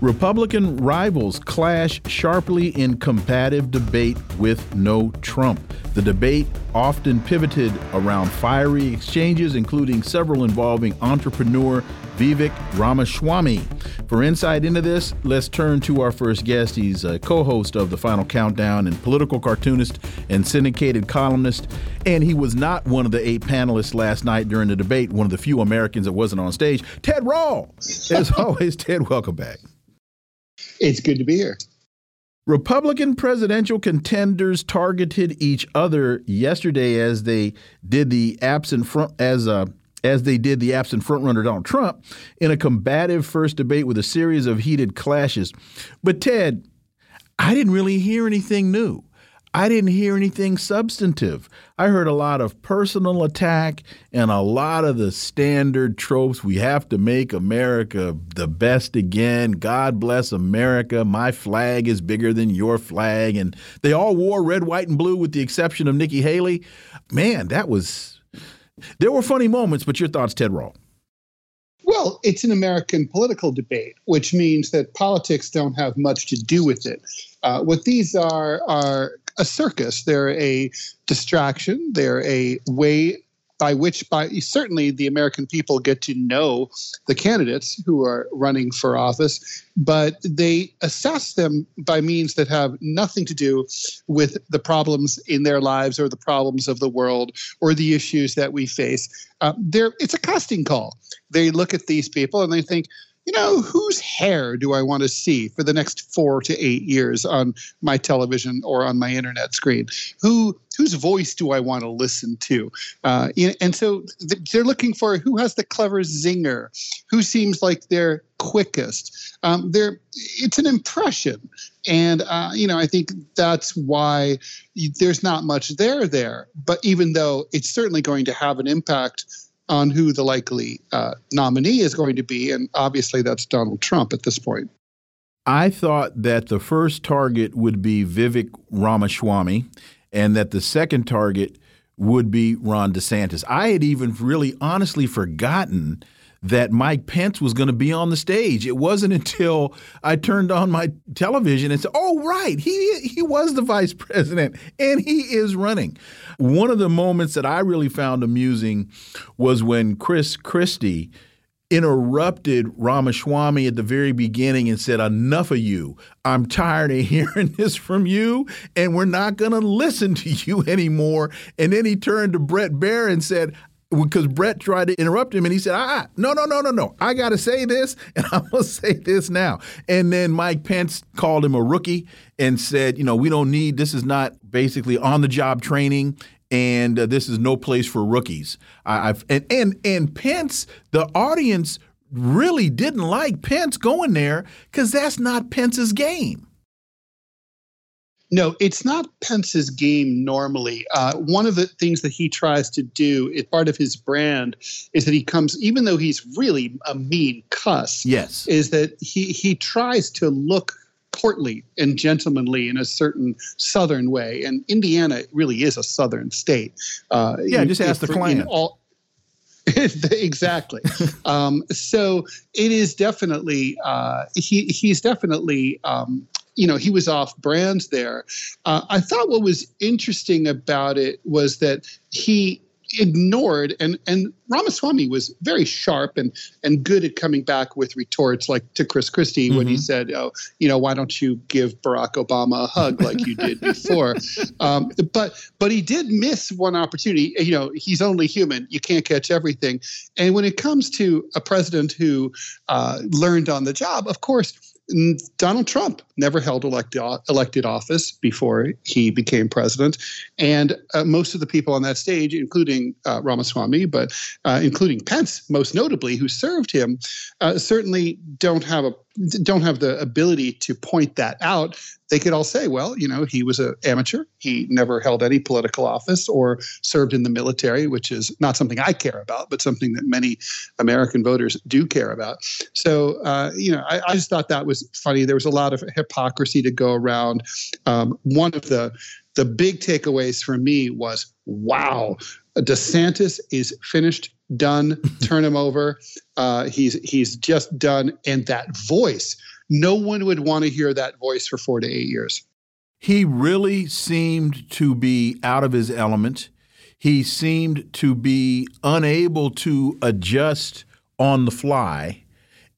Republican rivals clash sharply in combative debate with no Trump. The debate often pivoted around fiery exchanges, including several involving entrepreneur Vivek Ramaswamy. For insight into this, let's turn to our first guest. He's a co host of The Final Countdown and political cartoonist and syndicated columnist. And he was not one of the eight panelists last night during the debate, one of the few Americans that wasn't on stage. Ted Rall. As always, Ted, welcome back. It's good to be here. Republican presidential contenders targeted each other yesterday as they did the absent front as uh, as they did the absent frontrunner Donald Trump in a combative first debate with a series of heated clashes. But Ted, I didn't really hear anything new. I didn't hear anything substantive. I heard a lot of personal attack and a lot of the standard tropes. We have to make America the best again. God bless America. My flag is bigger than your flag. And they all wore red, white, and blue with the exception of Nikki Haley. Man, that was. There were funny moments, but your thoughts, Ted Rall? Well, it's an American political debate, which means that politics don't have much to do with it. Uh, what these are are a circus. They're a distraction. They're a way by which by certainly the American people get to know the candidates who are running for office, but they assess them by means that have nothing to do with the problems in their lives or the problems of the world or the issues that we face. Uh, it's a casting call. They look at these people and they think, you know, whose hair do I want to see for the next four to eight years on my television or on my internet screen? Who whose voice do I want to listen to? Uh, and so they're looking for who has the clever zinger, who seems like they're quickest. Um, they're it's an impression, and uh, you know I think that's why there's not much there there. But even though it's certainly going to have an impact on who the likely uh, nominee is going to be. And obviously, that's Donald Trump at this point. I thought that the first target would be Vivek Ramaswamy and that the second target would be Ron DeSantis. I had even really honestly forgotten that Mike Pence was going to be on the stage. It wasn't until I turned on my television and said, "Oh, right, he he was the vice president and he is running." One of the moments that I really found amusing was when Chris Christie interrupted Ramaswamy at the very beginning and said, Enough of you. I'm tired of hearing this from you, and we're not going to listen to you anymore. And then he turned to Brett Baier and said, because Brett tried to interrupt him and he said, ah, no, no, no, no, no. I got to say this and I'm going to say this now. And then Mike Pence called him a rookie and said, you know, we don't need, this is not basically on the job training and uh, this is no place for rookies. I, have and, and, and Pence, the audience really didn't like Pence going there because that's not Pence's game. No, it's not Pence's game normally. Uh, one of the things that he tries to do, it's part of his brand, is that he comes, even though he's really a mean cuss. Yes, is that he he tries to look courtly and gentlemanly in a certain southern way, and Indiana really is a southern state. Uh, yeah, just ask the client. All, exactly. um, so it is definitely uh, he he's definitely um, you know he was off brand there. Uh, I thought what was interesting about it was that he ignored and and Ramaswamy was very sharp and and good at coming back with retorts like to Chris Christie mm-hmm. when he mm-hmm. said, "Oh, you know, why don't you give Barack Obama a hug like you did before?" um, but but he did miss one opportunity. You know, he's only human; you can't catch everything. And when it comes to a president who uh, learned on the job, of course Donald Trump never held elected elected office before he became president, and uh, most of the people on that stage, including uh, Ramaswamy, but uh, including Pence, most notably, who served him, uh, certainly don't have a don't have the ability to point that out, they could all say, well, you know, he was an amateur. He never held any political office or served in the military, which is not something I care about, but something that many American voters do care about. So, uh, you know, I, I, just thought that was funny. There was a lot of hypocrisy to go around. Um, one of the the big takeaways for me was, wow, DeSantis is finished, done. Turn him over. Uh, he's he's just done. And that voice, no one would want to hear that voice for four to eight years. He really seemed to be out of his element. He seemed to be unable to adjust on the fly.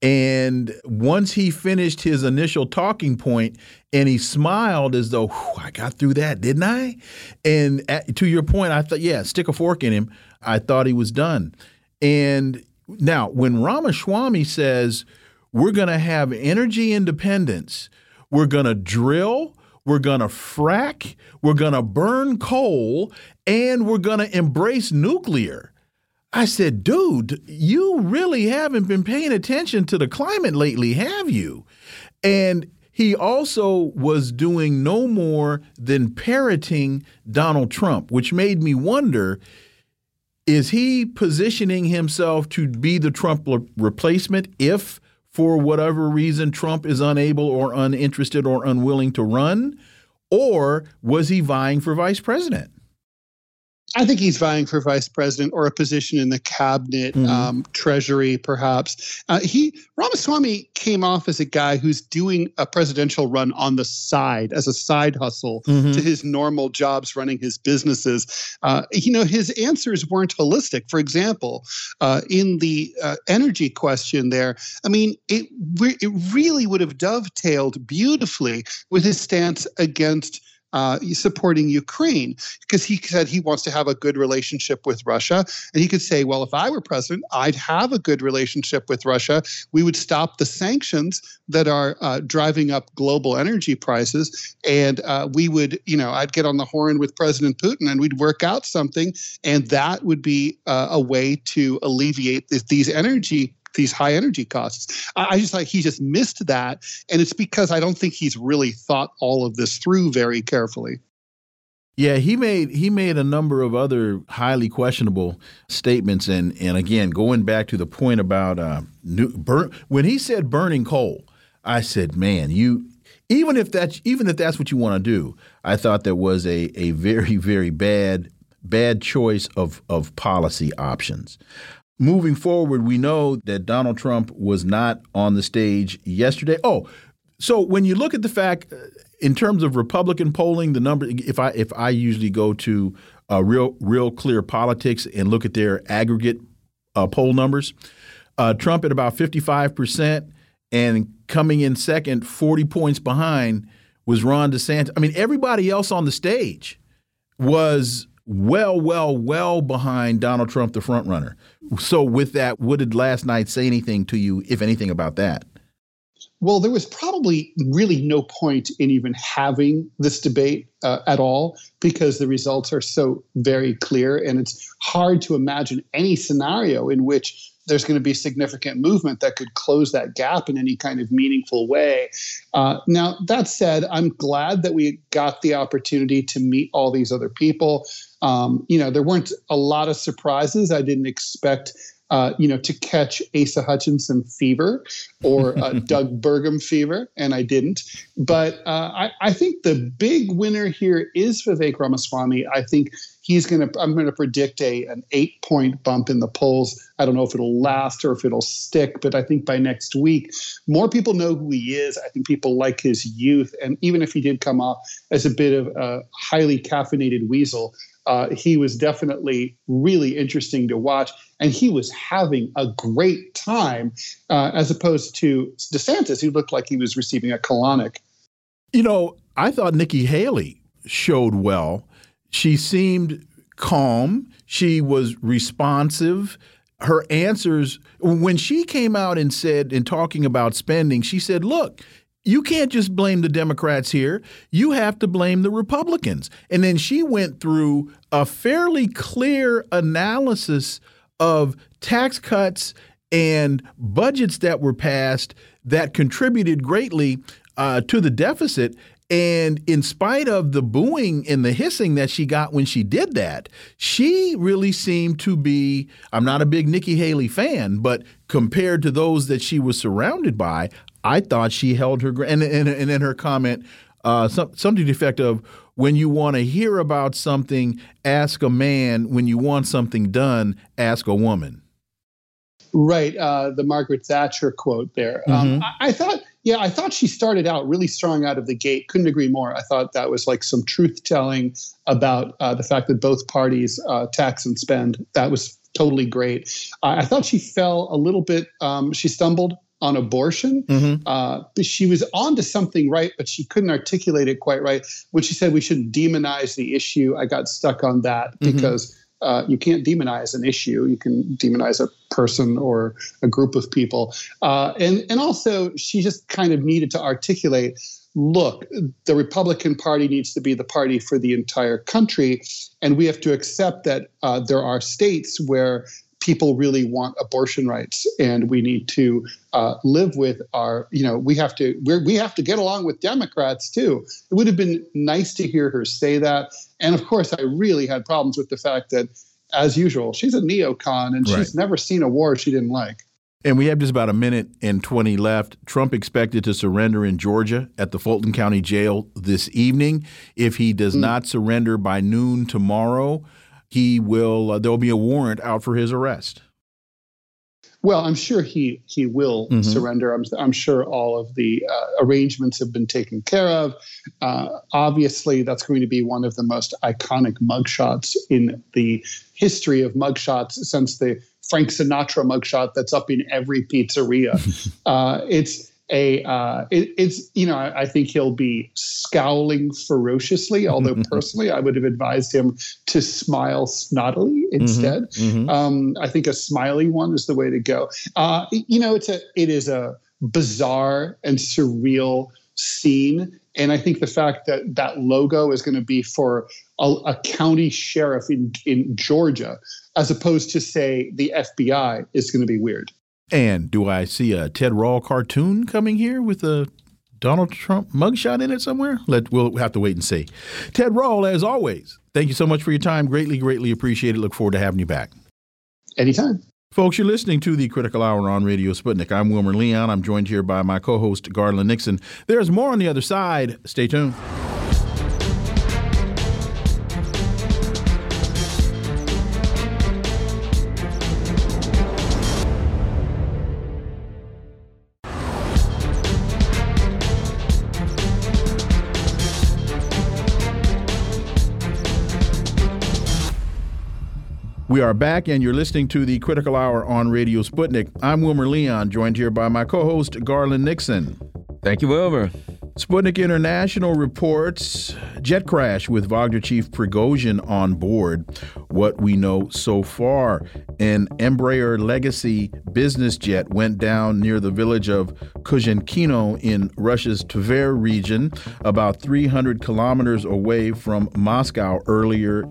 And once he finished his initial talking point and he smiled as though, I got through that, didn't I? And at, to your point, I thought, yeah, stick a fork in him. I thought he was done. And now, when Ramaswamy says, we're going to have energy independence, we're going to drill, we're going to frack, we're going to burn coal, and we're going to embrace nuclear. I said, dude, you really haven't been paying attention to the climate lately, have you? And he also was doing no more than parroting Donald Trump, which made me wonder is he positioning himself to be the Trump replacement if, for whatever reason, Trump is unable or uninterested or unwilling to run? Or was he vying for vice president? I think he's vying for vice president or a position in the cabinet, mm-hmm. um, treasury, perhaps. Uh, he Ramaswamy came off as a guy who's doing a presidential run on the side as a side hustle mm-hmm. to his normal jobs running his businesses. Uh, you know, his answers weren't holistic. For example, uh, in the uh, energy question, there, I mean, it it really would have dovetailed beautifully with his stance against uh, supporting Ukraine because he said he wants to have a good relationship with Russia. And he could say, well, if I were president, I'd have a good relationship with Russia. We would stop the sanctions that are uh, driving up global energy prices. And uh, we would, you know, I'd get on the horn with President Putin and we'd work out something. And that would be uh, a way to alleviate these energy these high energy costs. I, I just like he just missed that, and it's because I don't think he's really thought all of this through very carefully. Yeah, he made he made a number of other highly questionable statements, and and again, going back to the point about uh, new, burn, when he said burning coal, I said, man, you even if that's even if that's what you want to do, I thought that was a a very very bad bad choice of of policy options moving forward, we know that Donald Trump was not on the stage yesterday. Oh, so when you look at the fact, uh, in terms of Republican polling, the number if I if I usually go to uh, real real clear politics and look at their aggregate uh, poll numbers, uh, Trump at about fifty five percent, and coming in second, forty points behind, was Ron DeSantis. I mean, everybody else on the stage was well, well, well behind Donald Trump, the front runner. So, with that, what did last night say anything to you, if anything, about that? Well, there was probably really no point in even having this debate uh, at all because the results are so very clear. And it's hard to imagine any scenario in which there's going to be significant movement that could close that gap in any kind of meaningful way. Uh, now, that said, I'm glad that we got the opportunity to meet all these other people. Um, you know, there weren't a lot of surprises. I didn't expect. Uh, you know, to catch Asa Hutchinson fever or uh, Doug Burgum fever, and I didn't. But uh, I, I, think the big winner here is Vivek Ramaswamy. I think he's going to. I'm going to predict a an eight point bump in the polls. I don't know if it'll last or if it'll stick, but I think by next week, more people know who he is. I think people like his youth, and even if he did come off as a bit of a highly caffeinated weasel, uh, he was definitely really interesting to watch, and he was having a great time uh, as opposed to DeSantis, who looked like he was receiving a colonic. You know, I thought Nikki Haley showed well. She seemed calm. She was responsive. Her answers, when she came out and said, in talking about spending, she said, look, you can't just blame the Democrats here. You have to blame the Republicans. And then she went through a fairly clear analysis of tax cuts and budgets that were passed that contributed greatly uh, to the deficit. And in spite of the booing and the hissing that she got when she did that, she really seemed to be. I'm not a big Nikki Haley fan, but compared to those that she was surrounded by, I thought she held her ground. And, and, and in her comment, uh, some, something to the effect of, when you want to hear about something, ask a man. When you want something done, ask a woman. Right. Uh, the Margaret Thatcher quote there. Um, mm-hmm. Um, I, I, thought, yeah, I thought she started out really strong out of the gate. Couldn't agree more. I thought that was like some truth telling about uh, the fact that both parties uh, tax and spend. That was totally great. I thought she fell a little bit, um, she stumbled on abortion. Mm-hmm. Uh, she was onto something right, but she couldn't articulate it quite right. When she said we shouldn't demonize the issue, I got stuck on that mm-hmm. because uh, you can't demonize an issue. You can demonize a person or a group of people. Uh, and and also, she just kind of needed to articulate. Look, the Republican Party needs to be the party for the entire country, and we have to accept that uh, there are states where people really want abortion rights and we need to uh, live with our you know we have to we we have to get along with democrats too it would have been nice to hear her say that and of course i really had problems with the fact that as usual she's a neocon and right. she's never seen a war she didn't like and we have just about a minute and 20 left. Trump expected to surrender in Georgia at the Fulton County Jail this evening. If he does mm. not surrender by noon tomorrow, he will uh, there'll be a warrant out for his arrest. Well, I'm sure he he will mm-hmm. surrender. I'm, I'm sure all of the uh, arrangements have been taken care of. Uh, obviously, that's going to be one of the most iconic mugshots in the history of mugshots since the Frank Sinatra mugshot that's up in every pizzeria. uh, it's a uh, it, it's you know I, I, think he'll be scowling ferociously although personally i would have advised him to smile snottily instead mm-hmm. Mm-hmm. Um, i think a smiley one is the way to go uh, you know it's a it is a bizarre and surreal scene and i think the fact that that logo is going to be for a, a county sheriff in in georgia as opposed to say the fbi is going to be weird and do I see a Ted Rall cartoon coming here with a Donald Trump mugshot in it somewhere? Let we'll have to wait and see. Ted Rall, as always, thank you so much for your time. Greatly, greatly appreciate it. Look forward to having you back. Anytime. Folks, you're listening to the Critical Hour on Radio Sputnik. I'm Wilmer Leon. I'm joined here by my co host, Garland Nixon. There's more on the other side. Stay tuned. We are back, and you're listening to the Critical Hour on Radio Sputnik. I'm Wilmer Leon, joined here by my co host, Garland Nixon. Thank you, Wilmer. Sputnik International reports jet crash with Wagner chief Prigozhin on board. What we know so far an Embraer Legacy business jet went down near the village of Kuzhenkino in Russia's Tver region, about 300 kilometers away from Moscow earlier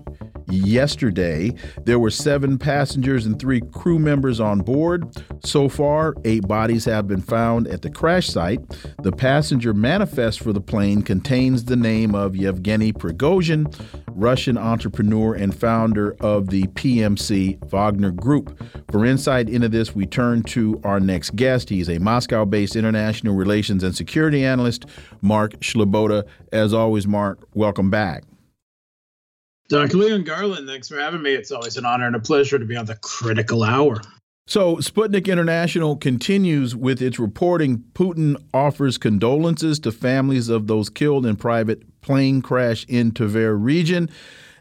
yesterday. There were seven passengers and three crew members on board. So far, eight bodies have been found at the crash site. The passenger manifest for the plane contains the name of Yevgeny Prigozhin, Russian entrepreneur and founder of the PMC Wagner Group. For insight into this, we turn to our next guest. He's a Moscow based international relations and security analyst, Mark Sleboda. As always, Mark, welcome back. Dr. Leon Garland, thanks for having me. It's always an honor and a pleasure to be on the critical hour. So, Sputnik International continues with its reporting. Putin offers condolences to families of those killed in private plane crash in Tver region.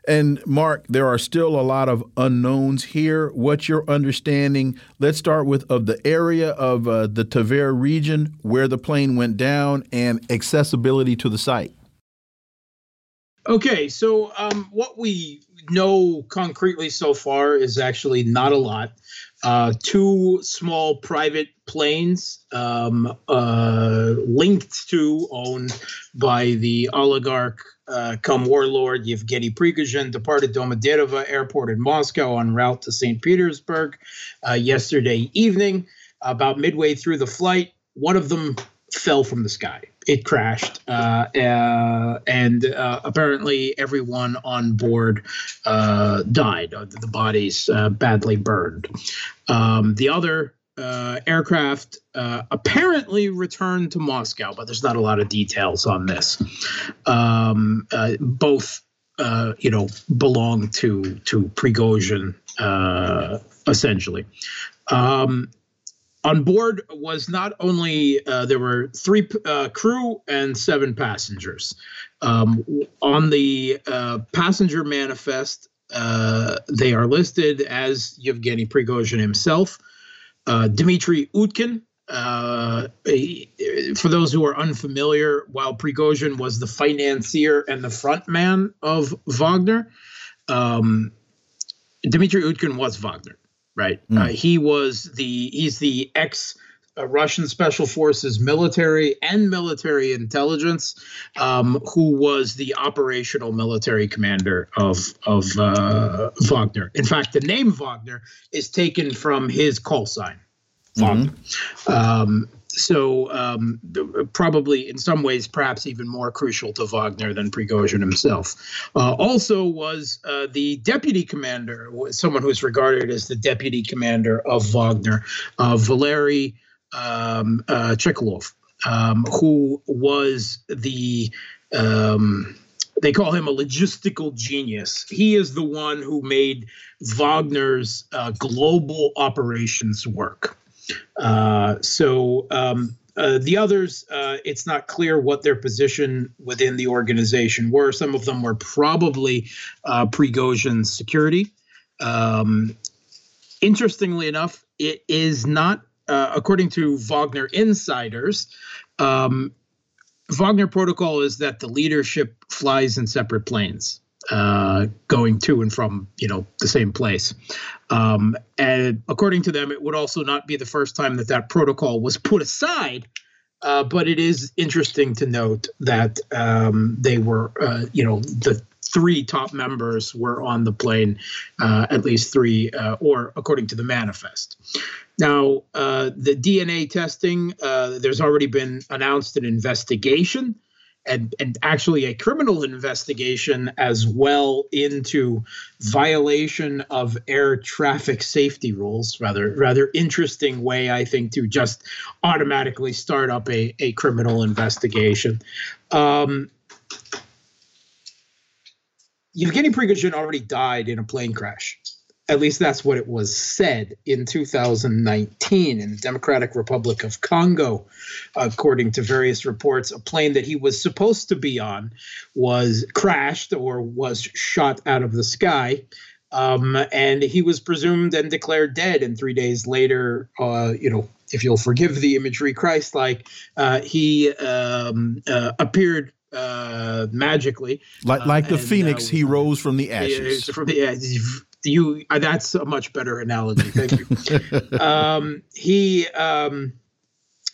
And Mark, there are still a lot of unknowns here. What's your understanding? Let's start with of the area of uh, the Tver region where the plane went down and accessibility to the site. Okay, so um, what we know concretely so far is actually not a lot. Uh, two small private planes um, uh, linked to, owned by the oligarch uh, come warlord Yevgeny Prigozhin departed Domodedovo Airport in Moscow en route to St. Petersburg uh, yesterday evening. About midway through the flight, one of them fell from the sky. It crashed, uh, uh, and uh, apparently everyone on board uh, died. The bodies uh, badly burned. Um, the other aircraft apparently returned to Moscow, but there's not a lot of details on this. Um, both, you know, belong to to Prigozhin essentially. Um, on board was not only uh, there were three uh, crew and seven passengers. Um, on the uh, passenger manifest, uh, they are listed as Yevgeny Prigozhin himself, uh, Dmitry Utkin. Uh, for those who are unfamiliar, while Prigozhin was the financier and the front man of Wagner, um, Dmitry Utkin was Wagner right? Mm. Uh, he was the he's the ex uh, Russian special forces military and military intelligence, um, who was the operational military commander of of uh, Wagner. In fact, the name Wagner is taken from his call sign. Wagner. Mm-hmm. Um, so um, probably in some ways perhaps even more crucial to Wagner than Prigozhin himself. Uh, also was uh, the deputy commander, someone who's regarded as the deputy commander of Wagner, uh, Valery um, uh, um, who was the um, they call him a logistical genius. He is the one who made Wagner's uh, global operations work. Uh, so um, uh, the others, uh, it's not clear what their position within the organization were. Some of them were probably uh, Prigozhin security. Um, interestingly enough, it is not, uh, according to Wagner insiders, um, Wagner protocol is that the leadership flies in separate planes uh, going to and from you know the same place. Um, and according to them, it would also not be the first time that that protocol was put aside. Uh, but it is interesting to note that um, they were, uh, you know, the three top members were on the plane, uh, at least three, uh, or according to the manifest. Now, uh, the DNA testing, there's already been announced an investigation and, and actually a criminal investigation as well into violation of air traffic safety rules. Rather, rather interesting way, I think, to just automatically start up a, a criminal investigation. Um, Yevgeny Prigozhin already died in a plane crash. At least that's what it was said in 2019 in the Democratic Republic of Congo. According to various reports, a plane that he was supposed to be on was crashed or was shot out of the sky. Um, and he was presumed and declared dead. And three days later, uh, you know, if you'll forgive the imagery, Christ-like, uh, he um, uh, appeared uh, magically, like like the and, phoenix, uh, he rose from the ashes. From the ashes, you uh, that's a much better analogy thank you um, he um,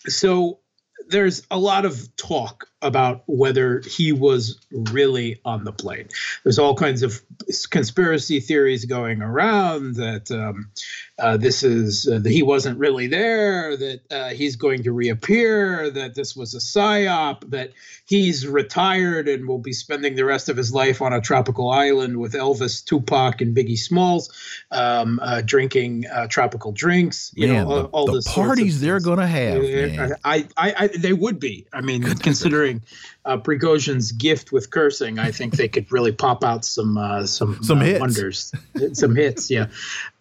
so there's a lot of talk about whether he was really on the plane. There's all kinds of conspiracy theories going around that um, uh, this is uh, that he wasn't really there, that uh, he's going to reappear, that this was a psyop, that he's retired and will be spending the rest of his life on a tropical island with Elvis, Tupac, and Biggie Smalls, um, uh, drinking uh, tropical drinks. You know, all, the, the parties they're going to have. I, I, I, they would be. I mean, considering uh, Prigozhin's gift with cursing, I think they could really pop out some uh, some some hits. wonders, some hits. Yeah.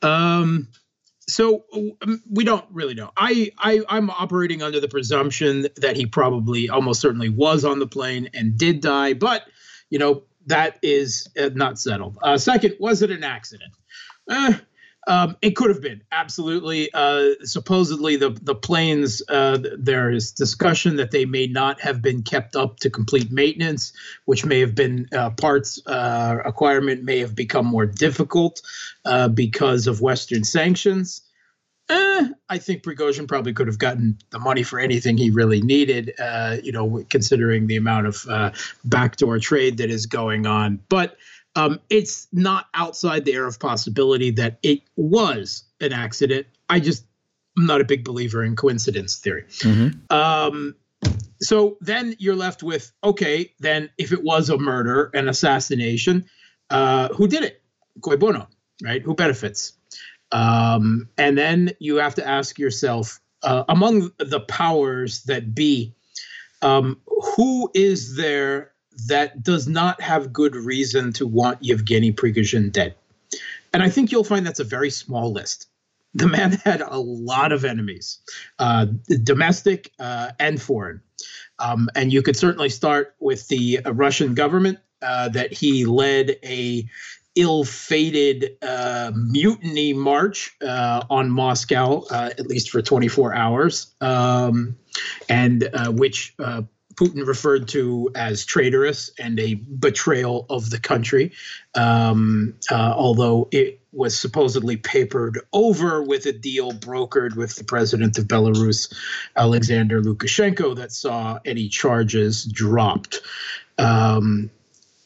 Um, so um, we don't really know. I, I I'm operating under the presumption that he probably almost certainly was on the plane and did die, but you know that is uh, not settled. Uh, second, was it an accident? Eh, um, it could have been absolutely. Uh, supposedly, the the planes. Uh, there is discussion that they may not have been kept up to complete maintenance, which may have been uh, parts uh, acquirement may have become more difficult uh, because of Western sanctions. Eh, I think Prigozhin probably could have gotten the money for anything he really needed, uh, you know, considering the amount of backdoor trade that is going on. But um, it's not outside the air of possibility that it was an accident. I just I'm not a big believer in coincidence theory. Mm-hmm. Um, so then you're left with okay, then if it was a murder, an assassination, uh, who did it? Cui bono, right? Who benefits? Um, and then you have to ask yourself, uh, among the powers that be, um, who is there that does not have good reason to want Yevgeny Prigozhin dead? And I think you'll find that's a very small list. The man had a lot of enemies, uh, domestic uh, and foreign. Um, and you could certainly start with the uh, Russian government uh, that he led a ill-fated uh, mutiny march uh, on Moscow, uh, at least for 24 hours, um, and uh, which uh, Putin referred to as traitorous and a betrayal of the country, um, uh, although it was supposedly papered over with a deal brokered with the president of Belarus, Alexander Lukashenko, that saw any charges dropped. Um,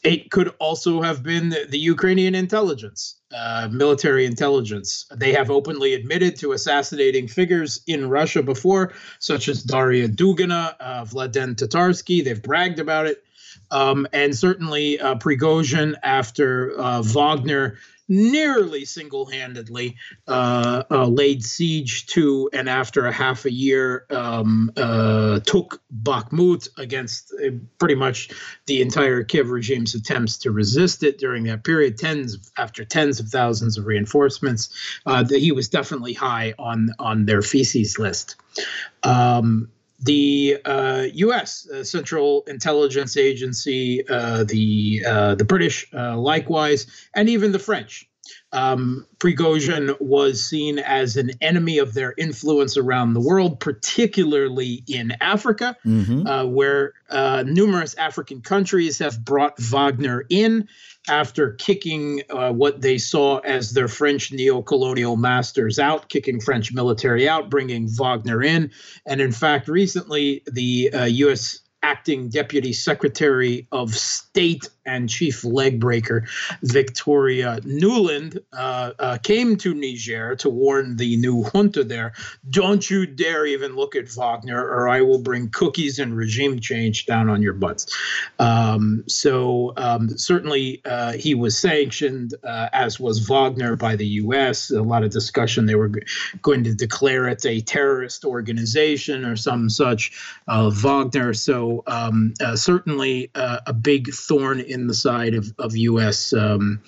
it could also have been the, Ukrainian intelligence, uh, military intelligence. They have openly admitted to assassinating figures in Russia before, such as Daria Dugina, uh, Vladlen Tatarsky. They've bragged about it. Um, and certainly uh, Prigozhin after uh, Wagner nearly single-handedly uh, uh, laid siege to and after a half a year um, uh, took Bakhmut against uh, pretty much the entire Kiev regime's attempts to resist it during that period. Tens after tens of thousands of reinforcements, uh, that he was definitely high on on their feces list. Um, the uh, U.S. Uh, Central Intelligence Agency, uh, the uh, the British, uh, likewise, and even the French. Um, Prigozhin was seen as an enemy of their influence around the world, particularly in Africa, mm-hmm. Uh, where numerous African countries have brought Wagner in after kicking uh, what they saw as their French neo-colonial masters out, kicking French military out, bringing Wagner in, and in fact, recently the uh, U.S acting deputy secretary of state and chief leg breaker Victoria Nuland uh, uh, came to Niger to warn the new junta there don't you dare even look at Wagner or I will bring cookies and regime change down on your butts. Um, so um, certainly uh, he was sanctioned, uh, as was Wagner by the U.S. A lot of discussion they were g- going to declare it a terrorist organization or some such. Uh, Wagner so um, uh, certainly a big thorn in the side of, of U.S. Um,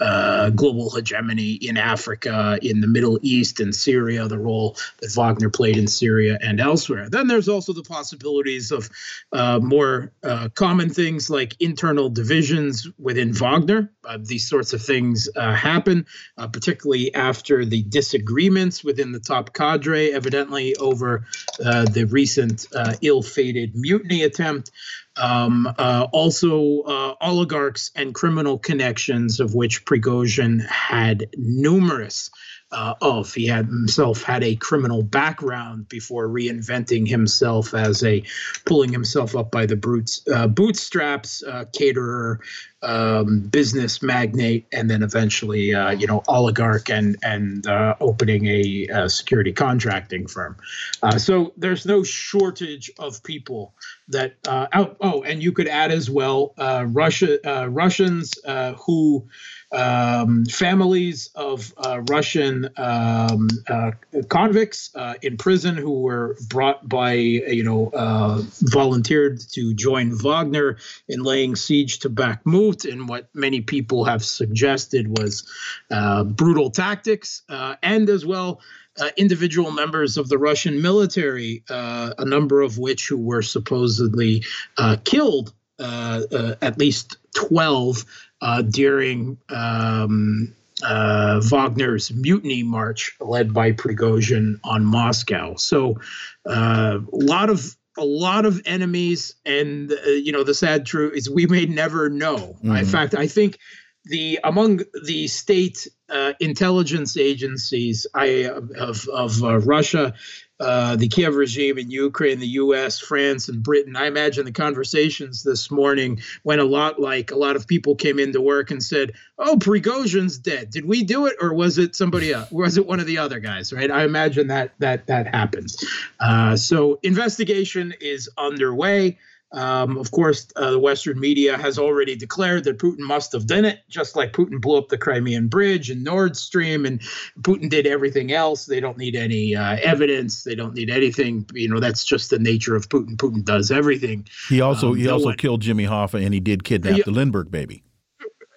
uh, global hegemony in Africa, in the Middle East, and Syria, the role that Wagner played in Syria and elsewhere. Then there's also the possibilities of uh, more uh, common things like internal divisions within Wagner. Uh, these sorts of things uh, happen, uh, particularly after the disagreements within the top cadre, evidently over the recent ill fated mutiny attempt um, uh, also uh, oligarchs and criminal connections, of which Prigozhin had numerous uh, of. He had himself had a criminal background before reinventing himself as a pulling himself up by the brutes, uh, bootstraps uh, caterer, um, business magnate, and then eventually, uh, you know, oligarch and and uh, opening a, a, security contracting firm. Uh, so there's no shortage of people that out. Oh, and you could add as well Russia Russians who um, families of uh, Russian um, uh, convicts uh, in prison who were brought by, you know, uh, volunteered to join Wagner in laying siege to Bakhmut in what many people have suggested was uh, brutal tactics, uh, and as well. individual members of the Russian military, a number of which who were supposedly killed uh, uh, at least 12 uh, during um, uh, Wagner's mutiny march led by Prigozhin on Moscow. So uh, a lot of a lot of enemies, and uh, you know the sad truth is we may never know. Mm-hmm. In fact, I think the among the state uh, intelligence agencies I, of of uh, Russia uh, the Kiev regime in Ukraine, the U.S., France, and Britain. I imagine the conversations this morning went a lot like a lot of people came into work and said, "Oh, Prigozhin's dead. Did we do it, or was it somebody else? Was it one of the other guys?" Right? I imagine that that that happened. Uh, so investigation is underway. Um, of course, uh, the Western media has already declared that Putin must have done it, just like Putin blew up the Crimean Bridge and Nord Stream, and Putin did everything else. They don't need any uh, evidence. They don't need anything. You know, that's just the nature of Putin. Putin does everything. He also um, he also one, killed Jimmy Hoffa, and he did kidnap the Lindbergh baby.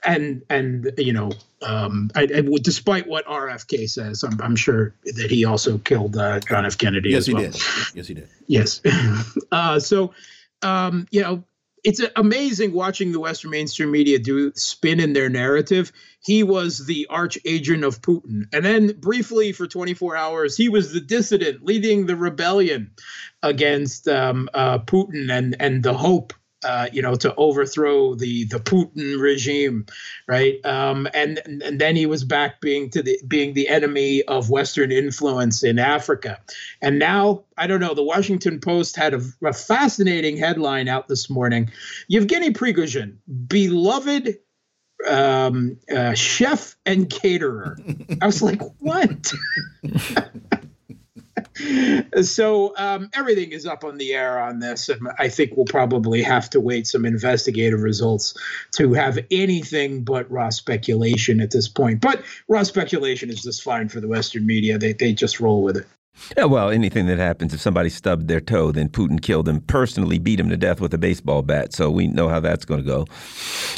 And and you know, um, I, I, despite what RFK says, I'm, I'm, sure that he also killed uh, John F. Kennedy. Yes, he well. did. Yes, he did. Yes. uh, so um, you know, it's amazing watching the Western mainstream media do spin in their narrative. He was the arch agent of Putin. And then briefly for 24 hours, he was the dissident leading the rebellion against um, uh, Putin and, and the hope uh, you know, to overthrow the the Putin regime, right? Um, and and then he was back being to the being the enemy of Western influence in Africa, and now I don't know. The Washington Post had a, a fascinating headline out this morning: Yevgeny Prigozhin, beloved um, uh, chef and caterer. I was like, what? so um, everything is up on the air on this, and I think we'll probably have to wait some investigative results to have anything but raw speculation at this point. But raw speculation is just fine for the Western media; they they just roll with it. Yeah, well, anything that happens if somebody stubbed their toe, then Putin killed him personally, beat him to death with a baseball bat. So we know how that's going to go.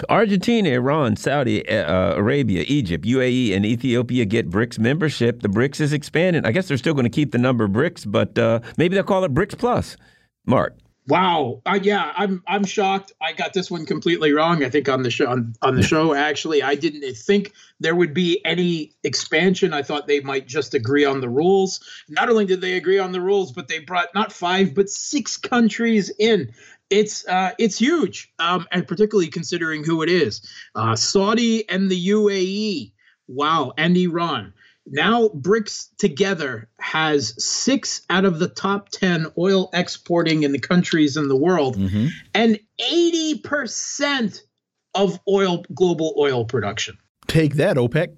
Argentina, Iran, Saudi uh, Arabia, Egypt, UAE, and Ethiopia get BRICS membership. The BRICS is expanding. I guess they're still going to keep the number BRICS, but uh, maybe they'll call it BRICS Plus. Mark. Wow. Uh, yeah, I'm I'm shocked. I got this one completely wrong. I think on the show on, on the show actually, I didn't think there would be any expansion. I thought they might just agree on the rules. Not only did they agree on the rules, but they brought not five but six countries in. It's uh, it's huge, um, and particularly considering who it is: uh, Saudi and the UAE. Wow, and Iran. Now, BRICS together has six out of the top 10 oil exporting in the countries in the world mm-hmm. and 80% of oil global oil production. Take that, OPEC.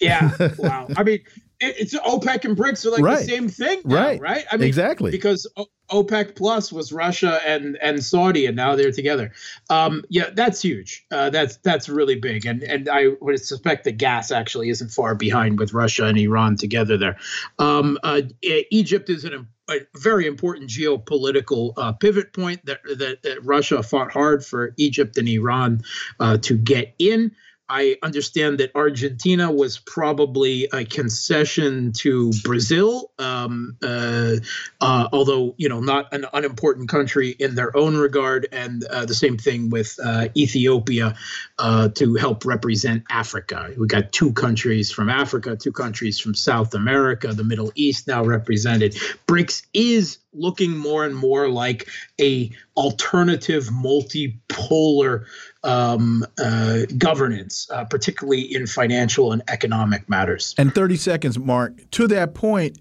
Yeah. Wow. I mean, it's OPEC and BRICS are like right. the same thing, now, right? Right. I mean, exactly because OPEC Plus was Russia and and Saudi, and now they're together. Um, yeah, that's huge. Uh, that's that's really big, and and I would suspect that gas actually isn't far behind with Russia and Iran together there. Um, uh, Egypt is an a very important geopolitical uh, pivot point that, that, that Russia fought hard for Egypt and Iran uh, to get in. I understand that Argentina was probably a concession to Brazil, um, uh, uh, although you know not an unimportant country in their own regard, and uh, the same thing with uh, Ethiopia uh, to help represent Africa. We got two countries from Africa, two countries from South America, the Middle East now represented. BRICS is looking more and more like a alternative multipolar um, uh, governance, uh, particularly in financial and economic matters. And 30 seconds, Mark. To that point,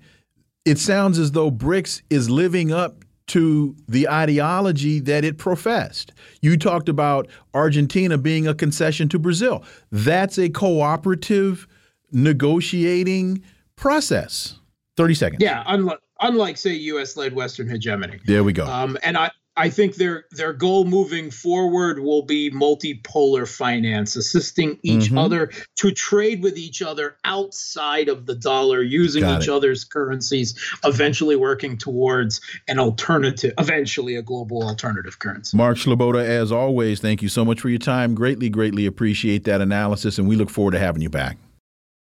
it sounds as though BRICS is living up to the ideology that it professed. You talked about Argentina being a concession to Brazil. That's a cooperative negotiating process. 30 seconds. Yeah, unlike, unlike say U.S. led Western hegemony. There we go. Um, and I I think their their goal moving forward will be multipolar finance, assisting each mm-hmm. other to trade with each other outside of the dollar, using Got each it. other's currencies, eventually working towards an alternative, eventually a global alternative currency. Mark Sleboda, as always, thank you so much for your time. Greatly, greatly appreciate that analysis, and we look forward to having you back.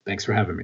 Thanks for having me.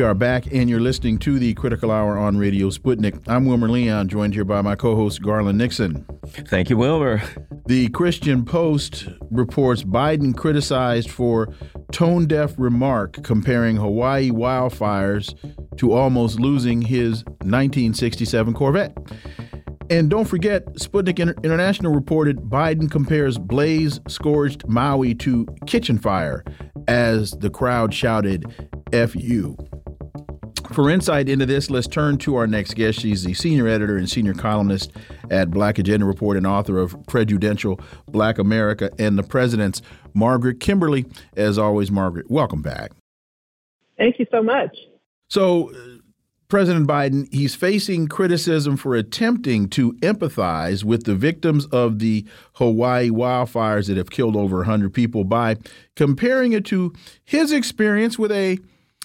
We are back, and you're listening to the Critical Hour on Radio Sputnik. I'm Wilmer Leon, joined here by my co host, Garland Nixon. Thank you, Wilmer. The Christian Post reports Biden criticized for tone deaf remark comparing Hawaii wildfires to almost losing his 1967 Corvette. And don't forget, Sputnik International reported Biden compares blaze scorched Maui to kitchen fire as the crowd shouted, F you. For insight into this, let's turn to our next guest. She's the senior editor and senior columnist at Black Agenda Report and author of Prejudential Black America and the President's Margaret Kimberley. As always, Margaret, welcome back. Thank you so much. So, uh, President Biden, he's facing criticism for attempting to empathize with the victims of the Hawaii wildfires that have killed over 100 people by comparing it to his experience with a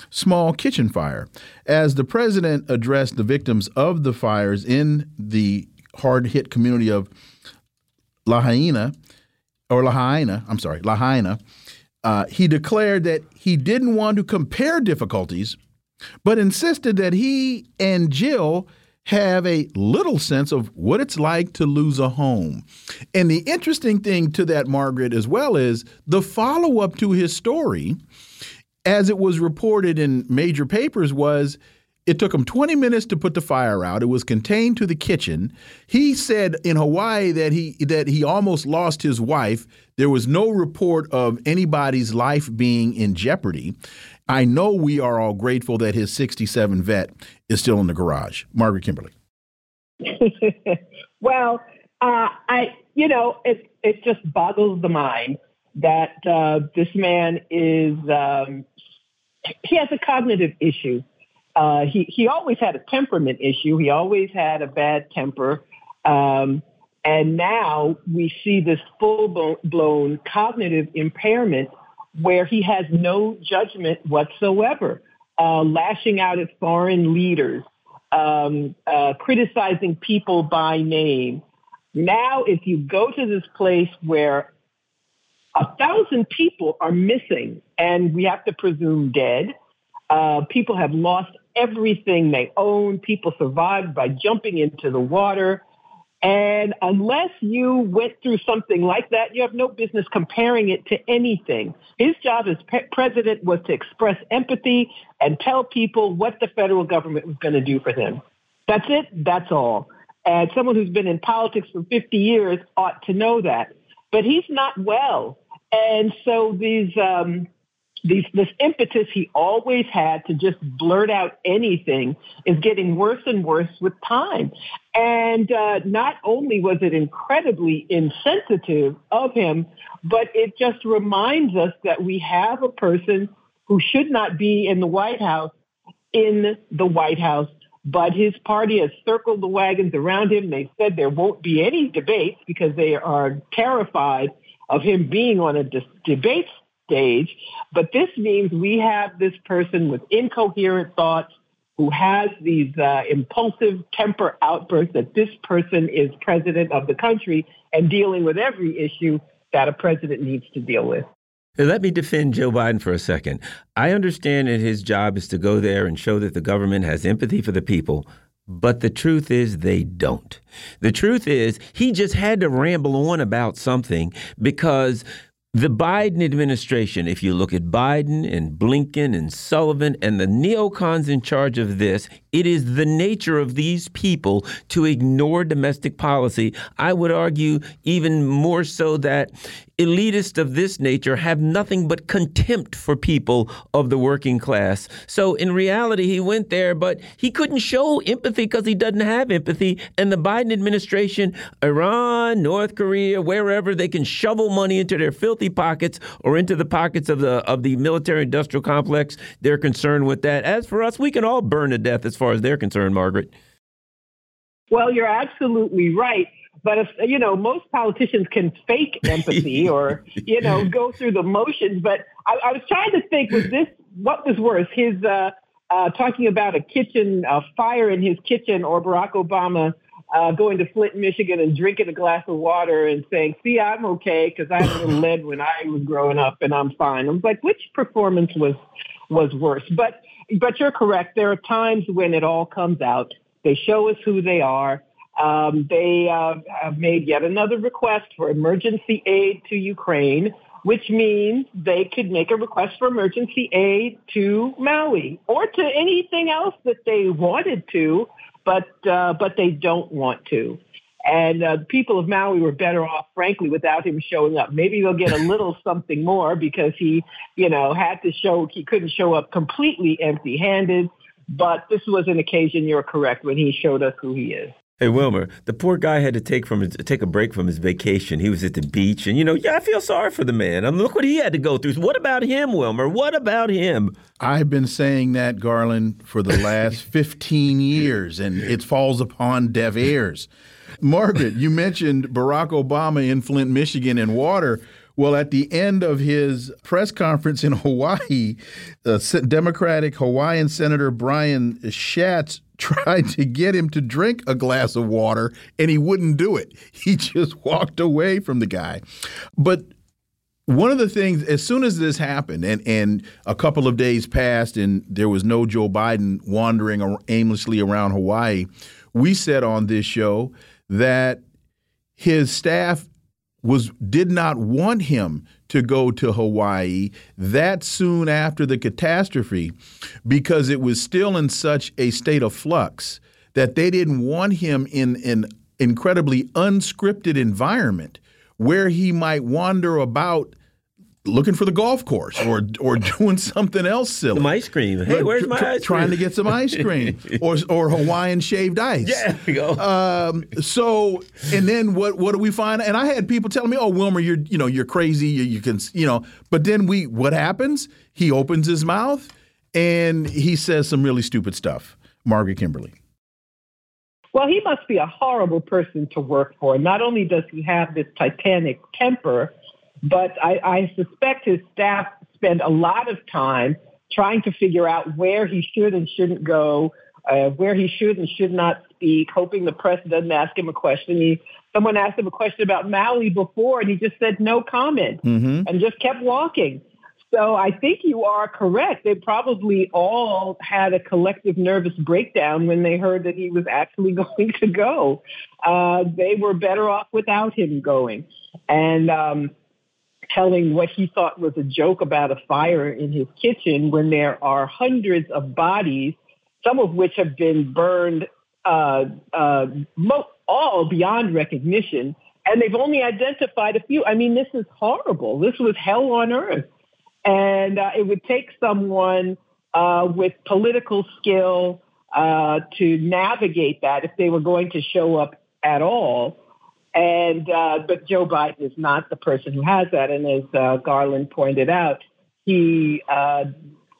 small kitchen fire. As the president addressed the victims of the fires in the hard hit community of Lahaina, or Lahaina, I'm sorry, Lahaina, uh, he declared that he didn't want to compare difficulties, but insisted that he and Jill have a little sense of what it's like to lose a home. And the interesting thing to that, Margaret, as well, is the follow up to his story as it was reported in major papers, was it took him 20 minutes to put the fire out. It was contained to the kitchen. He said in Hawaii that he that he almost lost his wife. There was no report of anybody's life being in jeopardy. I know we are all grateful that his 67 vet is still in the garage. Margaret Kimberley. well, uh, I you know it it just boggles the mind that uh, this man is um, he has a cognitive issue. Uh, he he always had a temperament issue. He always had a bad temper, um, and now we see this full blown cognitive impairment where he has no judgment whatsoever, uh, lashing out at foreign leaders, um, uh, criticizing people by name. Now, if you go to this place where a thousand people are missing, and we have to presume dead. Uh, people have lost everything they own. People survived by jumping into the water. And unless you went through something like that, you have no business comparing it to anything. His job as pe- president was to express empathy and tell people what the federal government was going to do for them. That's it. That's all. And someone who's been in politics for 50 years ought to know that. But he's not well. And so these, um, these, this impetus he always had to just blurt out anything is getting worse and worse with time. And uh, not only was it incredibly insensitive of him, but it just reminds us that we have a person who should not be in the White House in the White House. But his party has circled the wagons around him. They said there won't be any debates because they are terrified of him being on a dis- debate stage. But this means we have this person with incoherent thoughts who has these uh, impulsive temper outbursts that this person is president of the country and dealing with every issue that a president needs to deal with. Let me defend Joe Biden for a second. I understand that his job is to go there and show that the government has empathy for the people, but the truth is, they don't. The truth is, he just had to ramble on about something because the Biden administration, if you look at Biden and Blinken and Sullivan and the neocons in charge of this, it is the nature of these people to ignore domestic policy. I would argue even more so that elitists of this nature have nothing but contempt for people of the working class. So in reality, he went there, but he couldn't show empathy because he doesn't have empathy. And the Biden administration, Iran, North Korea, wherever they can shovel money into their filthy pockets or into the pockets of the of the military industrial complex, they're concerned with that. As for us, we can all burn to death as far as they're concerned, Margaret. Well, you're absolutely right. But if you know, most politicians can fake empathy or you know go through the motions. But I, I was trying to think: was this what was worse? His uh, uh, talking about a kitchen, a fire in his kitchen, or Barack Obama uh, going to Flint, Michigan, and drinking a glass of water and saying, "See, I'm okay because I had a lead when I was growing up, and I'm fine." I was like, which performance was was worse? But but you're correct. There are times when it all comes out. They show us who they are. Um, they uh, have made yet another request for emergency aid to Ukraine, which means they could make a request for emergency aid to Maui or to anything else that they wanted to, but uh, but they don't want to. And uh, the people of Maui were better off, frankly, without him showing up. Maybe they'll get a little something more because he, you know, had to show he couldn't show up completely empty-handed. But this was an occasion, you're correct, when he showed us who he is. Hey Wilmer, the poor guy had to take from his, take a break from his vacation. He was at the beach, and you know, yeah, I feel sorry for the man. I mean, look what he had to go through. What about him, Wilmer? What about him? I've been saying that, Garland, for the last 15 years, and it falls upon deaf ears. Margaret, you mentioned Barack Obama in Flint, Michigan, and water. Well, at the end of his press conference in Hawaii, uh, Democratic Hawaiian Senator Brian Schatz tried to get him to drink a glass of water, and he wouldn't do it. He just walked away from the guy. But one of the things, as soon as this happened, and, and a couple of days passed, and there was no Joe Biden wandering aimlessly around Hawaii, we said on this show that his staff was did not want him to go to Hawaii that soon after the catastrophe because it was still in such a state of flux that they didn't want him in an incredibly unscripted environment where he might wander about looking for the golf course or or doing something else silly. Some ice cream. Hey, where's my ice cream? Trying to get some ice cream or or Hawaiian shaved ice. Yeah, there you go. Um, so and then what what do we find? And I had people telling me, "Oh, Wilmer, you're you know you're crazy. You, you can you know." But then we what happens? He opens his mouth and he says some really stupid stuff. Margaret Kimberley. Well, he must be a horrible person to work for. Not only does he have this titanic temper, but I, I suspect his staff spend a lot of time trying to figure out where he should and shouldn't go, uh, where he should and should not speak, hoping the press doesn't ask him a question. He, someone asked him a question about Maui before, and he just said no comment mm-hmm. and just kept walking. So I think you are correct. They probably all had a collective nervous breakdown when they heard that he was actually going to go. Uh, they were better off without him going. And um, telling what he thought was a joke about a fire in his kitchen when there are hundreds of bodies, some of which have been burned uh, uh, most, all beyond recognition. And they've only identified a few. I mean, this is horrible. This was hell on earth. And uh, it would take someone uh, with political skill uh, to navigate that if they were going to show up at all. And uh, but Joe Biden is not the person who has that, and as uh, Garland pointed out, he uh,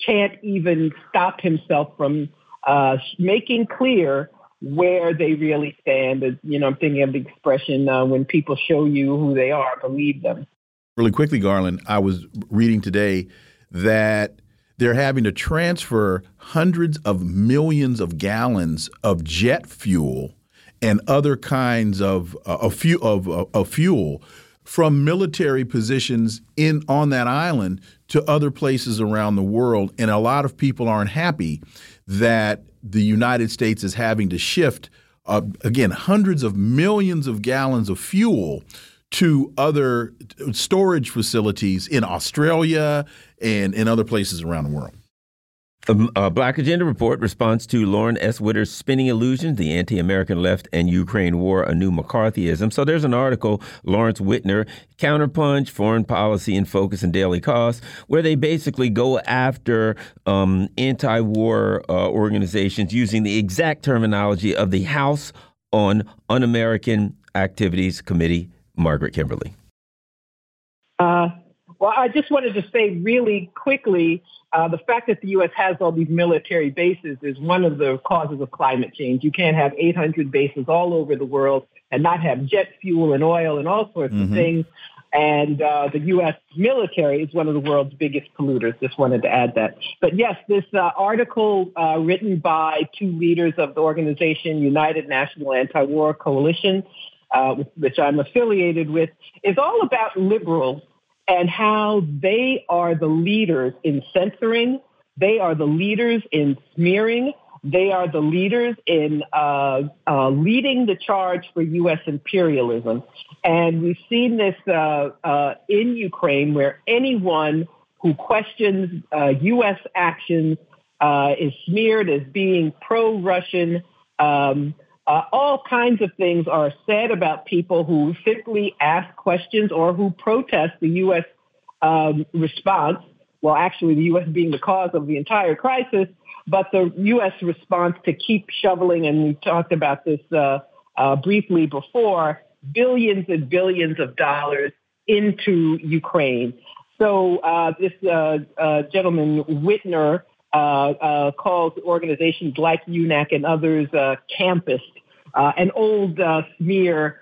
can't even stop himself from uh, making clear where they really stand. You know, I'm thinking of the expression uh, when people show you who they are, believe them. Really quickly, Garland, I was reading today that they're having to transfer hundreds of millions of gallons of jet fuel and other kinds of uh, of, fu of, uh, of fuel from military positions in on that island to other places around the world and a lot of people aren't happy that the United States is having to shift uh, again hundreds of millions of gallons of fuel to other storage facilities in Australia and in other places around the world. A, a, Black Agenda report responds to Lawrence Wittner's Spinning Illusions, the Anti American Left and Ukraine War, a New McCarthyism. So there's an article, Lawrence Wittner, Counterpunch, Foreign Policy in Focus and Daily Kos, where they basically go after um, anti war uh, organizations using the exact terminology of the House on Un American Activities Committee, Margaret Kimberley. Uh, well, I just wanted to say really quickly uh, the fact that the U.S. has all these military bases is one of the causes of climate change. You can't have 800 bases all over the world and not have jet fuel and oil and all sorts mm-hmm. of things. And uh, the U.S. military is one of the world's biggest polluters. Just wanted to add that. But yes, this uh, article uh, written by two leaders of the organization United National Anti-War Coalition, uh, which I'm affiliated with, is all about liberals and how they are the leaders in censoring, They are the leaders in smearing. They are the leaders in uh, uh, leading the charge for U.S. imperialism. And we've seen this uh, uh, in Ukraine, where anyone who questions U.S. Uh, actions uh, is smeared as being pro Russian. Um, all kinds of things are said about people who simply ask questions or who protest the U.S. Um, response well, actually, the U.S. being the cause of the entire crisis, but the U.S. response to keep shoveling, and we talked about this uh, uh, briefly before, billions and billions of dollars into Ukraine. So uh, this uh, uh, gentleman, Wittner, uh, calls organizations like UNAC and others campist, an old smear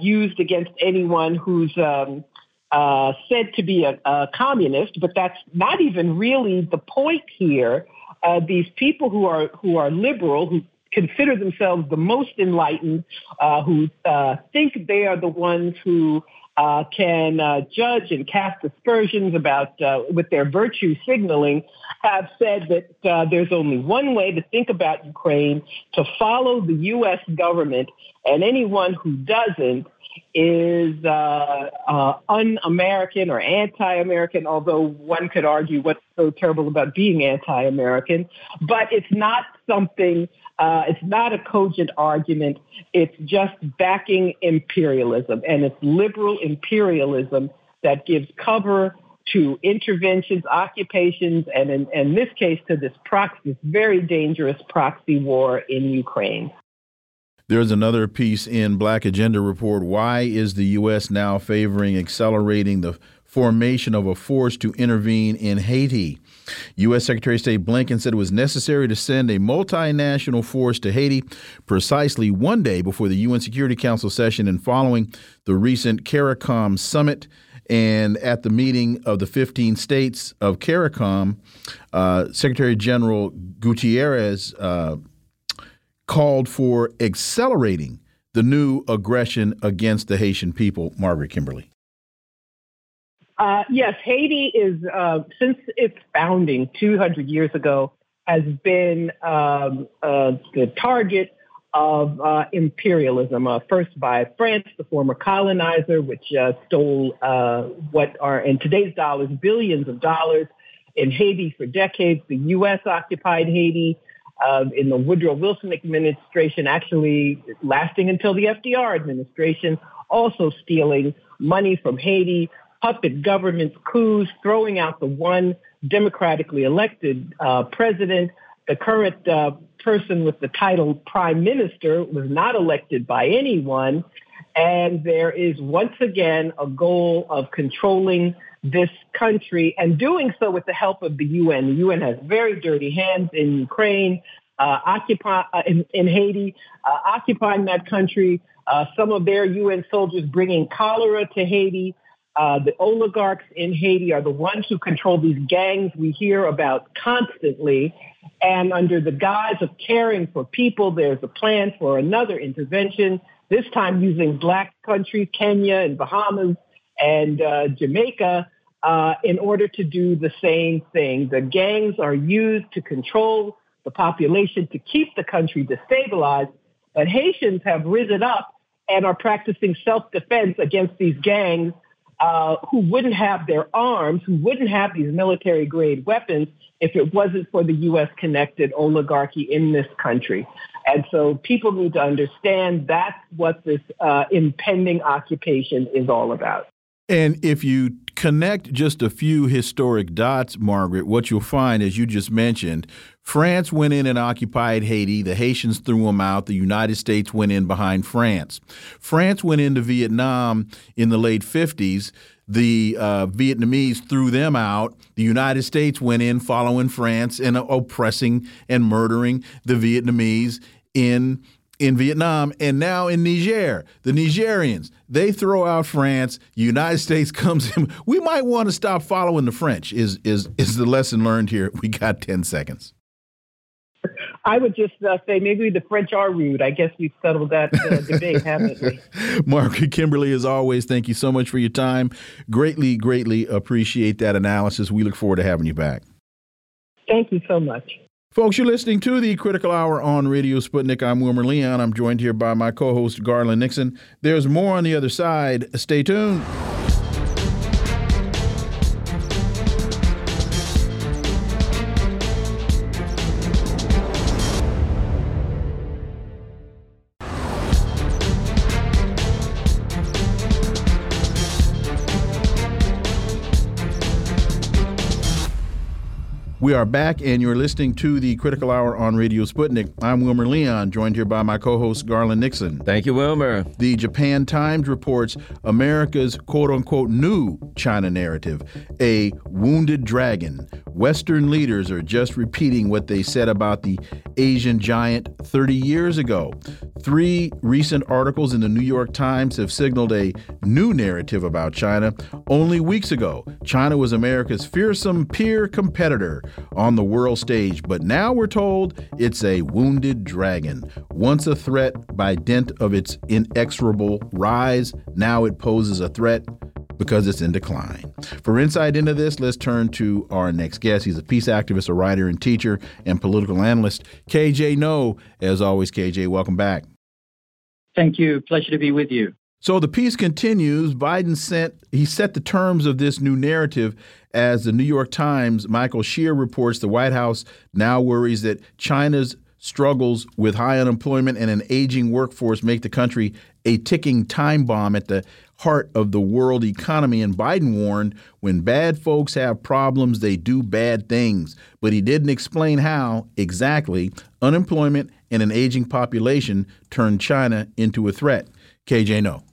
used against anyone who's um, uh, said to be a, a, communist, but that's not even really the point here. Uh, these people who are who are liberal, who consider themselves the most enlightened, uh, who uh, think they are the ones who uh, can uh, judge and cast aspersions about with their virtue signaling, have said that there's only one way to think about Ukraine: to follow the U.S. government, and anyone who doesn't is uh, uh, un-American or anti-American, although one could argue what's so terrible about being anti-American. But it's not something, uh, it's not a cogent argument. It's just backing imperialism. And it's liberal imperialism that gives cover to interventions, occupations, and in, in this case to this proxy, this very dangerous proxy war in Ukraine. There's another piece in Black Agenda Report. Why is the U.S. now favoring accelerating the formation of a force to intervene in Haiti? U.S. Secretary of State Blinken said it was necessary to send a multinational force to Haiti precisely one day before the UN Security Council session and following the recent CARICOM summit. And at the meeting of the 15 states of CARICOM, uh, Secretary General Guterres uh, called for accelerating the new aggression against the Haitian people. Margaret Kimberley. Uh, yes, Haiti is, uh, since its founding 200 years ago, has been um, uh, the target of uh, imperialism, uh, first by France, the former colonizer, which stole what are, in today's dollars, billions of dollars in Haiti for decades. The U.S. occupied Haiti uh, in the Woodrow Wilson administration, actually lasting until the FDR administration, also stealing money from Haiti, puppet governments, coups, throwing out the one democratically elected uh, president. The current uh, person with the title prime minister was not elected by anyone. And there is once again a goal of controlling this country and doing so with the help of the UN. The UN has very dirty hands in Ukraine, uh, occupy uh, in, in, Haiti, uh, occupying that country. Uh, some of their UN soldiers bringing cholera to Haiti. Uh, the oligarchs in Haiti are the ones who control these gangs we hear about constantly. And under the guise of caring for people, there's a plan for another intervention, this time using black countries, Kenya and Bahamas and uh, Jamaica, uh, in order to do the same thing. The gangs are used to control the population to keep the country destabilized. But Haitians have risen up and are practicing self-defense against these gangs uh, who wouldn't have their arms, who wouldn't have these military grade weapons if it wasn't for the U.S. connected oligarchy in this country. And so people need to understand that's what this uh, impending occupation is all about. And if you connect just a few historic dots, Margaret, what you'll find, as you just mentioned, France went in and occupied Haiti. The Haitians threw them out. The United States went in behind France. France went into Vietnam in the late 50s. The uh, Vietnamese threw them out. The United States went in following France and oppressing and murdering the Vietnamese in in Vietnam and now in Niger. The Nigerians, they throw out France, United States comes in. We might want to stop following the French is is is the lesson learned here. We got 10 seconds. I would just uh, say maybe the French are rude. I guess we've settled that uh, debate, haven't we? Mark Kimberley, as always, thank you so much for your time. Greatly, greatly appreciate that analysis. We look forward to having you back. Thank you so much. Folks, you're listening to the Critical Hour on Radio Sputnik. I'm Wilmer Leon. I'm joined here by my co host, Garland Nixon. There's more on the other side. Stay tuned. We are back, and you're listening to the Critical Hour on Radio Sputnik. I'm Wilmer Leon, joined here by my co host, Garland Nixon. Thank you, Wilmer. The Japan Times reports America's quote unquote new China narrative, a wounded dragon. Western leaders are just repeating what they said about the Asian giant 30 years ago. Three recent articles in the New York Times have signaled a new narrative about China. Only weeks ago, China was America's fearsome peer competitor on the world stage, but now we're told it's a wounded dragon. Once a threat by dint of its inexorable rise, now it poses a threat because it's in decline. For insight into this, let's turn to our next guest. He's a peace activist, a writer and teacher, and political analyst, KJ Noh. As always, KJ, welcome back. Thank you. Pleasure to be with you. So the peace continues. Biden sent he set the terms of this new narrative as the New York Times Michael Shear reports the White House now worries that China's struggles with high unemployment and an aging workforce make the country a ticking time bomb at the heart of the world economy. And Biden warned when bad folks have problems, they do bad things. But he didn't explain how exactly unemployment and an aging population turn China into a threat. KJ Noh.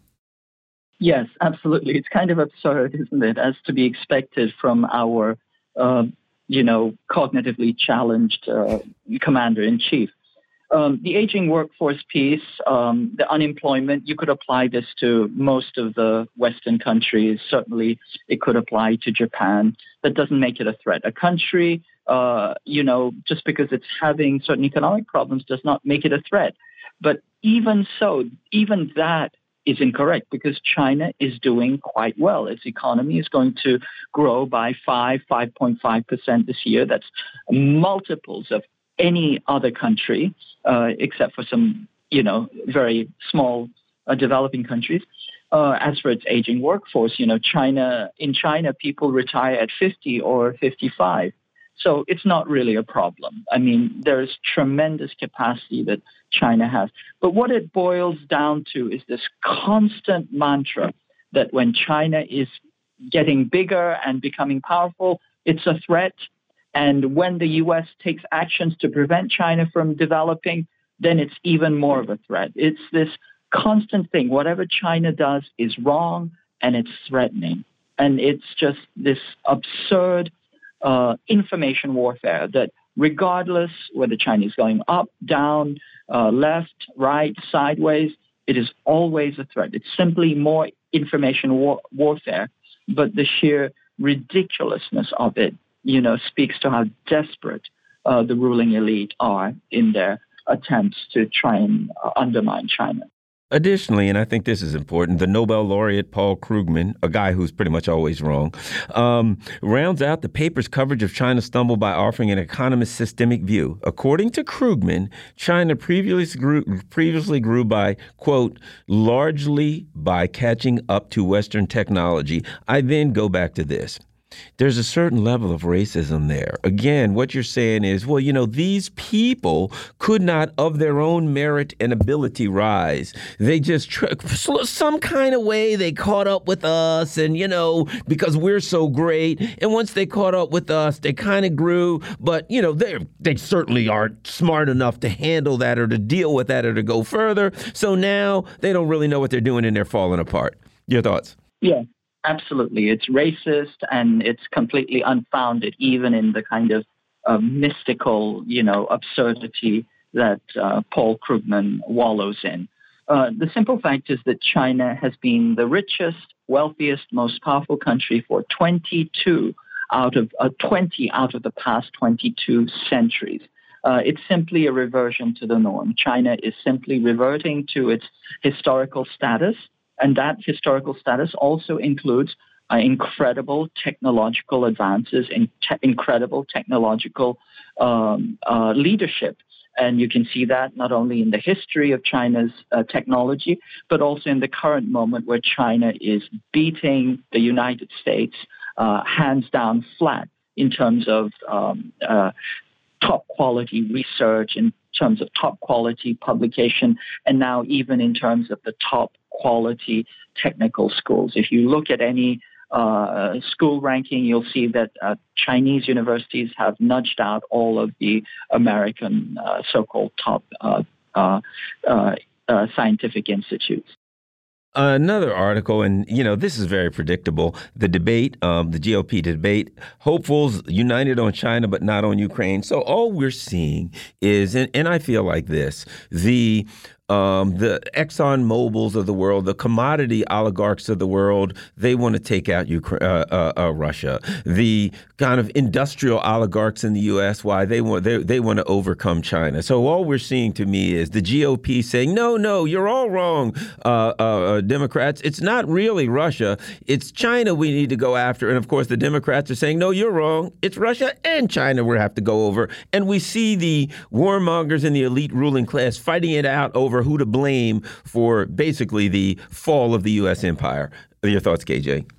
Yes, absolutely. It's kind of absurd, isn't it, as to be expected from our, uh, you know, cognitively challenged uh, commander in chief. Um, the aging workforce piece, um, the unemployment, you could apply this to most of the Western countries. Certainly, it could apply to Japan. That doesn't make it a threat. A country, uh, you know, just because it's having certain economic problems does not make it a threat. But even so, even that is incorrect because China is doing quite well. Its economy is going to grow by 5, 5.5% this year. That's multiples of any other country, uh, except for some, you know, very small uh, developing countries. Uh, as for its aging workforce, you know, China in China, people retire at 50 or 55. So it's not really a problem. I mean, there's tremendous capacity that China has. But what it boils down to is this constant mantra that when China is getting bigger and becoming powerful, it's a threat. And when the US takes actions to prevent China from developing, then it's even more of a threat. It's this constant thing. Whatever China does is wrong and it's threatening. And it's just this absurd uh, information warfare that regardless whether China is going up, down, uh, left, right, sideways, it is always a threat. It's simply more information war- warfare, but the sheer ridiculousness of it, you know, speaks to how desperate uh, the ruling elite are in their attempts to try and uh, undermine China. Additionally, and I think this is important, the Nobel laureate Paul Krugman, a guy who's pretty much always wrong, um, rounds out the paper's coverage of China's stumble by offering an economist systemic view. According to Krugman, China previously grew, previously grew by, quote, largely by catching up to Western technology. I then go back to this there's a certain level of racism there. Again, what you're saying is, well, you know, these people could not, of their own merit and ability, rise. They just, some kind of way, they caught up with us, and, you know, because we're so great. And once they caught up with us, they kind of grew, but, you know, they they certainly aren't smart enough to handle that or to deal with that or to go further. So now they don't really know what they're doing and they're falling apart. Your thoughts? Yeah. Absolutely. It's racist and it's completely unfounded, even in the kind of uh, mystical, you know, absurdity that uh, Paul Krugman wallows in. Uh, the simple fact is that China has been the richest, wealthiest, most powerful country for 22 out of uh, 20 out of the past 22 centuries. Uh, it's simply a reversion to the norm. China is simply reverting to its historical status and that historical status also includes uh, incredible technological advances and te incredible technological um, uh, leadership. And you can see that not only in the history of China's uh, technology, but also in the current moment where China is beating the United States uh, hands down flat in terms of um, uh, top quality research, in terms of top quality publication, and now even in terms of the top quality technical schools. If you look at any uh, school ranking, you'll see that uh, Chinese universities have nudged out all of the American uh, so-called top uh, uh, uh, scientific institutes. Another article, and you know, this is very predictable. The debate, um, the GOP debate, hopefuls united on China but not on Ukraine. So all we're seeing is, and, and I feel like this: the um, the Exxon Mobil's of the world, the commodity oligarchs of the world, they want to take out Ukraine, uh, uh, uh, Russia. The kind of industrial oligarchs in the U.S., why they want they, they want to overcome China. So all we're seeing to me is the GOP saying, no, no, you're all wrong, uh, uh, uh, Democrats. It's not really Russia. It's China we need to go after. And of course, the Democrats are saying, no, you're wrong. It's Russia and China we have to go over. And we see the warmongers and the elite ruling class fighting it out over over who to blame for basically the fall of the U.S. empire. Your thoughts, KJ?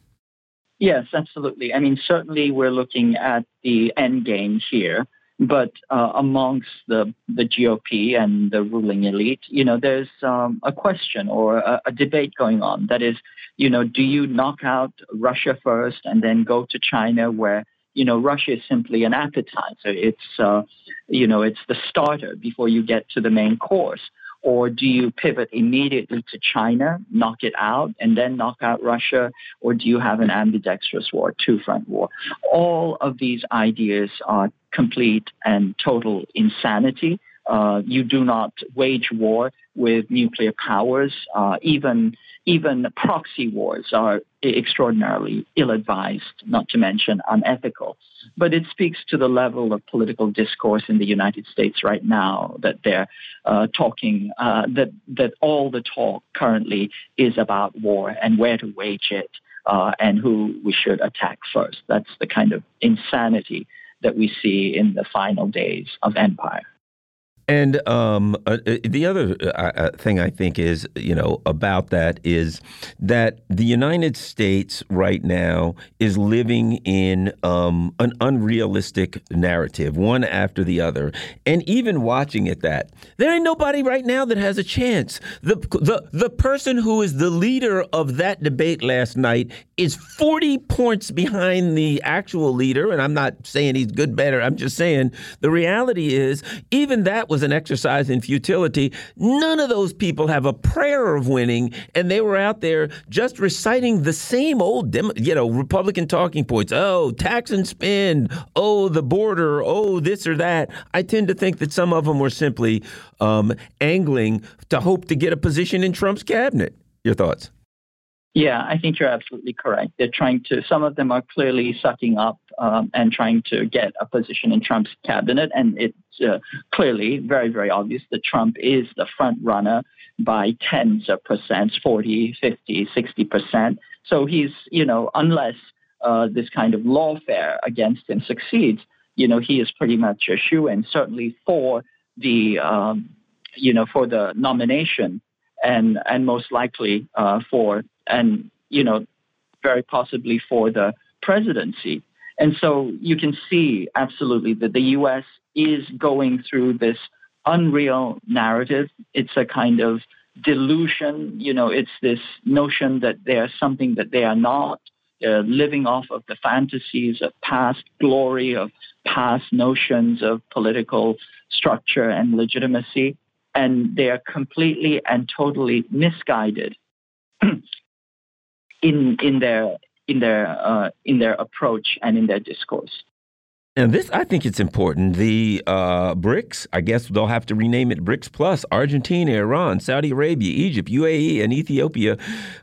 Yes, absolutely. I mean, certainly we're looking at the end game here, but uh, amongst the, the GOP and the ruling elite, you know, there's um, a question or a, a debate going on. That is, you know, do you knock out Russia first and then go to China where you know, Russia is simply an appetizer. It's, uh, you know, it's the starter before you get to the main course. Or do you pivot immediately to China, knock it out, and then knock out Russia? Or do you have an ambidextrous war, two front war? All of these ideas are complete and total insanity. Uh, you do not wage war with nuclear powers. Uh, even even proxy wars are extraordinarily ill-advised, not to mention unethical. But it speaks to the level of political discourse in the United States right now that they're uh, talking uh, that that all the talk currently is about war and where to wage it uh, and who we should attack first. That's the kind of insanity that we see in the final days of empire. And um, uh, uh, the other uh, uh, thing I think is, you know, about that is that the United States right now is living in um, an unrealistic narrative, one after the other. And even watching it, that there ain't nobody right now that has a chance. The the the person who is the leader of that debate last night is 40 points behind the actual leader. And I'm not saying he's good, better. I'm just saying the reality is even that was was an exercise in futility. None of those people have a prayer of winning, and they were out there just reciting the same old, you know, Republican talking points. Oh, tax and spend. Oh, the border. Oh, this or that. I tend to think that some of them were simply um, angling to hope to get a position in Trump's cabinet. Your thoughts? Yeah, I think you're absolutely correct. They're trying to, some of them are clearly sucking up um, and trying to get a position in Trump's cabinet. And it's uh, clearly very, very obvious that Trump is the front runner by tens of percents 40, 50, 60 percent. So he's, you know, unless uh, this kind of lawfare against him succeeds, you know, he is pretty much a shoe in, certainly for the, um, you know, for the nomination and and most likely uh, for and you know very possibly for the presidency. And so you can see absolutely that the U.S. is going through this unreal narrative. It's a kind of delusion. You know, it's this notion that they are something that they are not. Uh, living off of the fantasies of past glory, of past notions of political structure and legitimacy and they are completely and totally misguided in in their in their uh, in their approach and in their discourse. And this, I think it's important. The uh, BRICS, I guess they'll have to rename it BRICS Plus. Argentina, Iran, Saudi Arabia, Egypt, UAE, and Ethiopia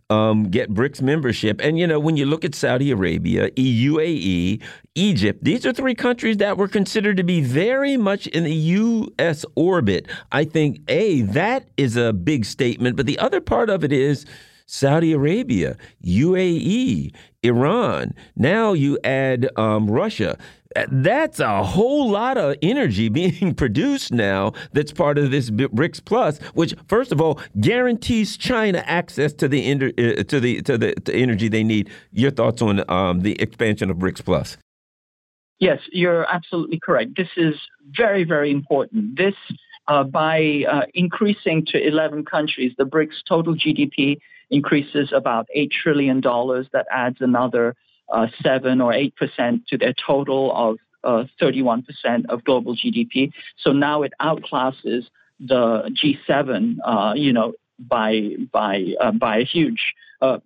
um, get BRICS membership. And, you know, when you look at Saudi Arabia, UAE, Egypt, these are three countries that were considered to be very much in the U.S. orbit. I think, A, that is a big statement. But the other part of it is, Saudi Arabia, UAE, Iran. Now you add um, Russia. That's a whole lot of energy being produced now that's part of this BRICS Plus, which, first of all, guarantees China access to the, uh, to the, to the, to energy they need. Your thoughts on um, the expansion of BRICS Plus? Yes, you're absolutely correct. This is very, very important. This, uh, by uh, increasing to 11 countries, the BRICS total GDP increases about $8 trillion. That adds another uh, 7 or 8% to their total of uh, 31% of global GDP. So now it outclasses the G7, uh, you know, by, by, uh, by a huge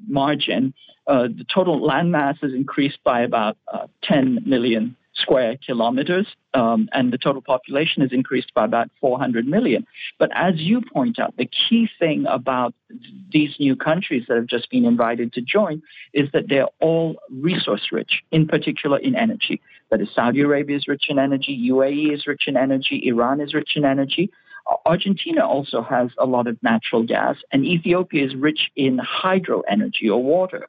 margin. the total landmass has increased by about 10 million square kilometers, um, and the total population has increased by about 400 million. But as you point out, the key thing about these new countries that have just been invited to join is that they're all resource rich, in particular in energy. That is, Saudi Arabia is rich in energy, UAE is rich in energy, Iran is rich in energy. Argentina also has a lot of natural gas, and Ethiopia is rich in hydro energy or water.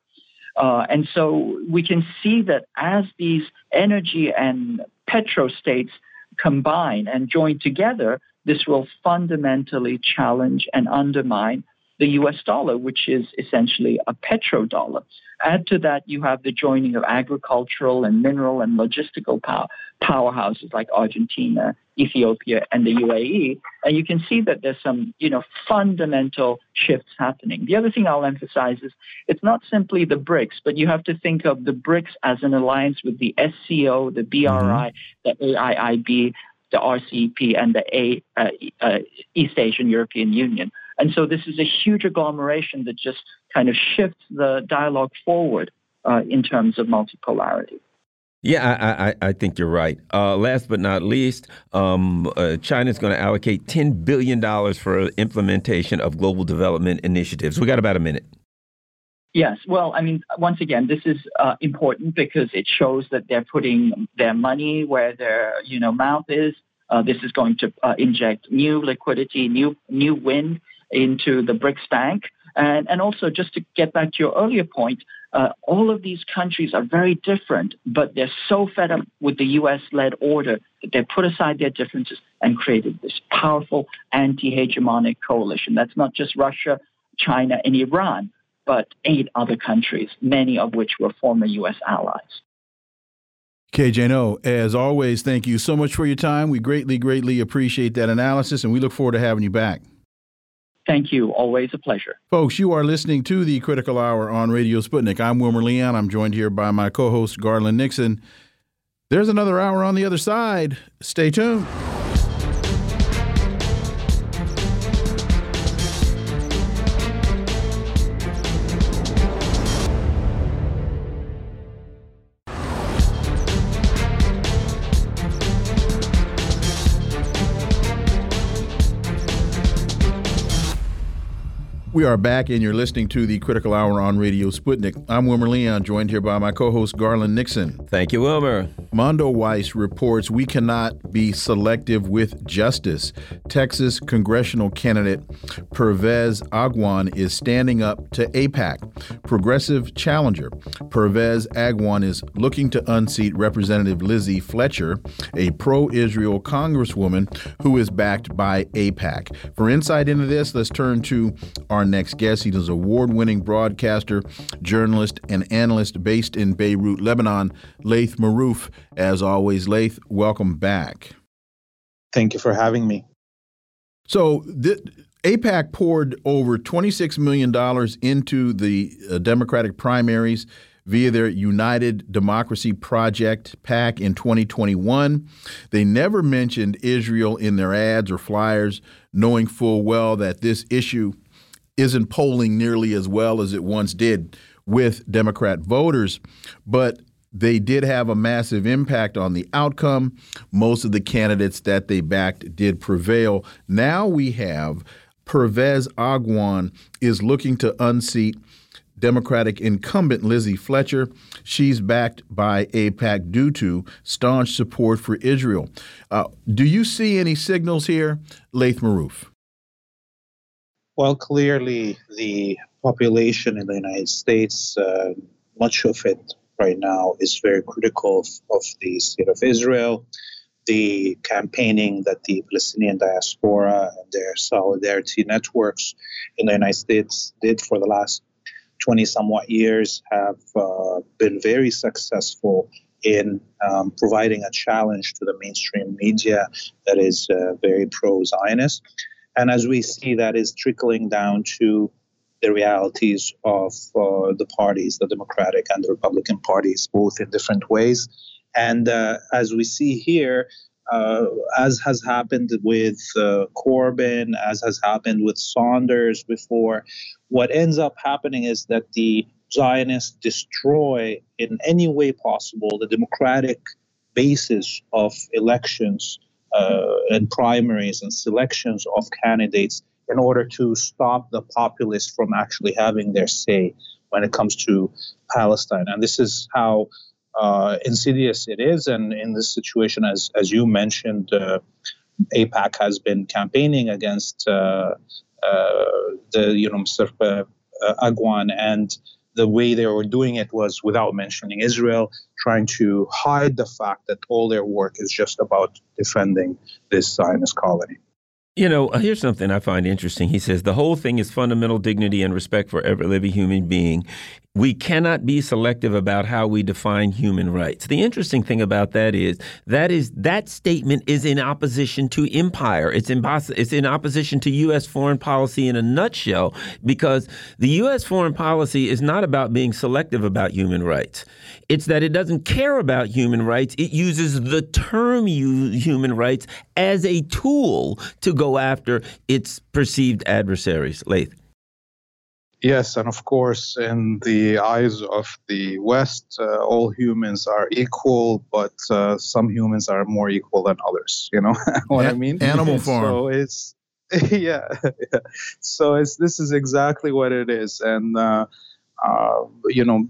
Uh, and so we can see that as these energy and petro states combine and join together, this will fundamentally challenge and undermine the US dollar, which is essentially a petrodollar. Add to that, you have the joining of agricultural and mineral and logistical power, powerhouses like Argentina, Ethiopia, and the UAE, and you can see that there's some, you know, fundamental shifts happening. The other thing I'll emphasize is it's not simply the BRICS, but you have to think of the BRICS as an alliance with the SCO, the BRI, mm-hmm. the AIIB, the RCEP, and the A, uh, uh, East Asian European Union. And so this is a huge agglomeration that just kind of shifts the dialogue forward uh, in terms of multipolarity. Yeah, I, I, I think you're right. Uh, last but not least, um, uh, China is going to allocate $10 billion for implementation of global development initiatives. We got about a minute. Yes. Well, I mean, once again, this is uh, important because it shows that they're putting their money where their you know mouth is. Uh, this is going to uh, inject new liquidity, new new wind into the BRICS Bank. And, and also, just to get back to your earlier point, uh, all of these countries are very different, but they're so fed up with the US led order that they put aside their differences and created this powerful anti hegemonic coalition. That's not just Russia, China, and Iran, but eight other countries, many of which were former US allies. KJ Noh, as always, thank you so much for your time. We greatly, greatly appreciate that analysis, and we look forward to having you back. Thank you. Always a pleasure. Folks, you are listening to the Critical Hour on Radio Sputnik. I'm Wilmer Leon. I'm joined here by my co host, Garland Nixon. There's another hour on the other side. Stay tuned. We are back, and you're listening to the Critical Hour on Radio Sputnik. I'm Wilmer Leon, joined here by my co host, Garland Nixon. Thank you, Wilmer. Mondoweiss reports we cannot be selective with justice. Texas congressional candidate Pervez Agwan is standing up to AIPAC. Progressive challenger Pervez Agwan is looking to unseat Representative Lizzie Fletcher, a pro Israel congresswoman who is backed by AIPAC. For insight into this, let's turn to our next guest. He is an award winning broadcaster, journalist, and analyst based in Beirut, Lebanon, Laith Marouf. As always, Laith, welcome back. Thank you for having me. So, the, AIPAC poured over $26 million into the uh, Democratic primaries via their United Democracy Project PAC in 2021. They never mentioned Israel in their ads or flyers, knowing full well that this issue isn't polling nearly as well as it once did with Democrat voters, but they did have a massive impact on the outcome. Most of the candidates that they backed did prevail. Now we have Pervez Agwan is looking to unseat Democratic incumbent Lizzie Fletcher. She's backed by AIPAC due to staunch support for Israel. Uh, do you see any signals here, Laith Marouf? Well, clearly the population in the United States, uh, much of it right now is very critical of, of the state of Israel. The campaigning that the Palestinian diaspora and their solidarity networks in the United States did for the last 20 somewhat years have uh, been very successful in um, providing a challenge to the mainstream media that is uh, very pro Zionist. And as we see, that is trickling down to the realities of uh, the parties, the Democratic and the Republican parties, both in different ways. And uh, as we see here, uh, as has happened with uh, Corbyn, as has happened with Sanders before, what ends up happening is that the Zionists destroy in any way possible the democratic basis of elections and primaries and selections of candidates in order to stop the populists from actually having their say when it comes to Palestine. And this is how uh, insidious it is. And in this situation, as as you mentioned, uh, AIPAC has been campaigning against uh, uh the you know Mr. Uh, Agwan and the way they were doing it was without mentioning Israel, trying to hide the fact that all their work is just about defending this Zionist colony. You know, uh, here's something I find interesting. He says the whole thing is fundamental dignity and respect for every living human being. We cannot be selective about how we define human rights. The interesting thing about that is that is that statement is in opposition to empire. It's in it's in opposition to U.S. foreign policy in a nutshell because the U.S. foreign policy is not about being selective about human rights. It's that it doesn't care about human rights. It uses the term human rights as a tool to go after its perceived adversaries. Laith. Yes, and of course, in the eyes of the West, uh, all humans are equal, but uh, some humans are more equal than others. You know what I mean? Animal farm. So it's yeah, yeah. So it's this is exactly what it is, and uh, uh you know,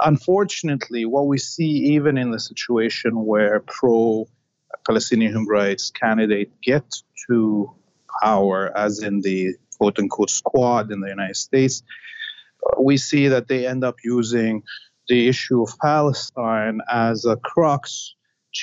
unfortunately, what we see even in the situation where pro Palestinian human rights candidate get to power, as in the quote unquote squad in the United States, we see that they end up using the issue of Palestine as a crux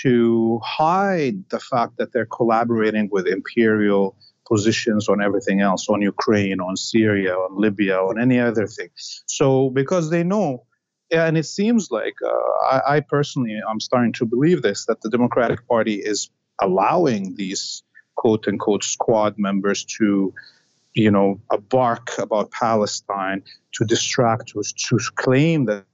to hide the fact that they're collaborating with imperial positions on everything else on Ukraine, on Syria, on Libya, on any other thing. So, because they know, and it seems like uh, I, I personally, I'm starting to believe this that the Democratic Party is allowing these quote unquote squad members to you know, bark about Palestine to distract, to, to claim that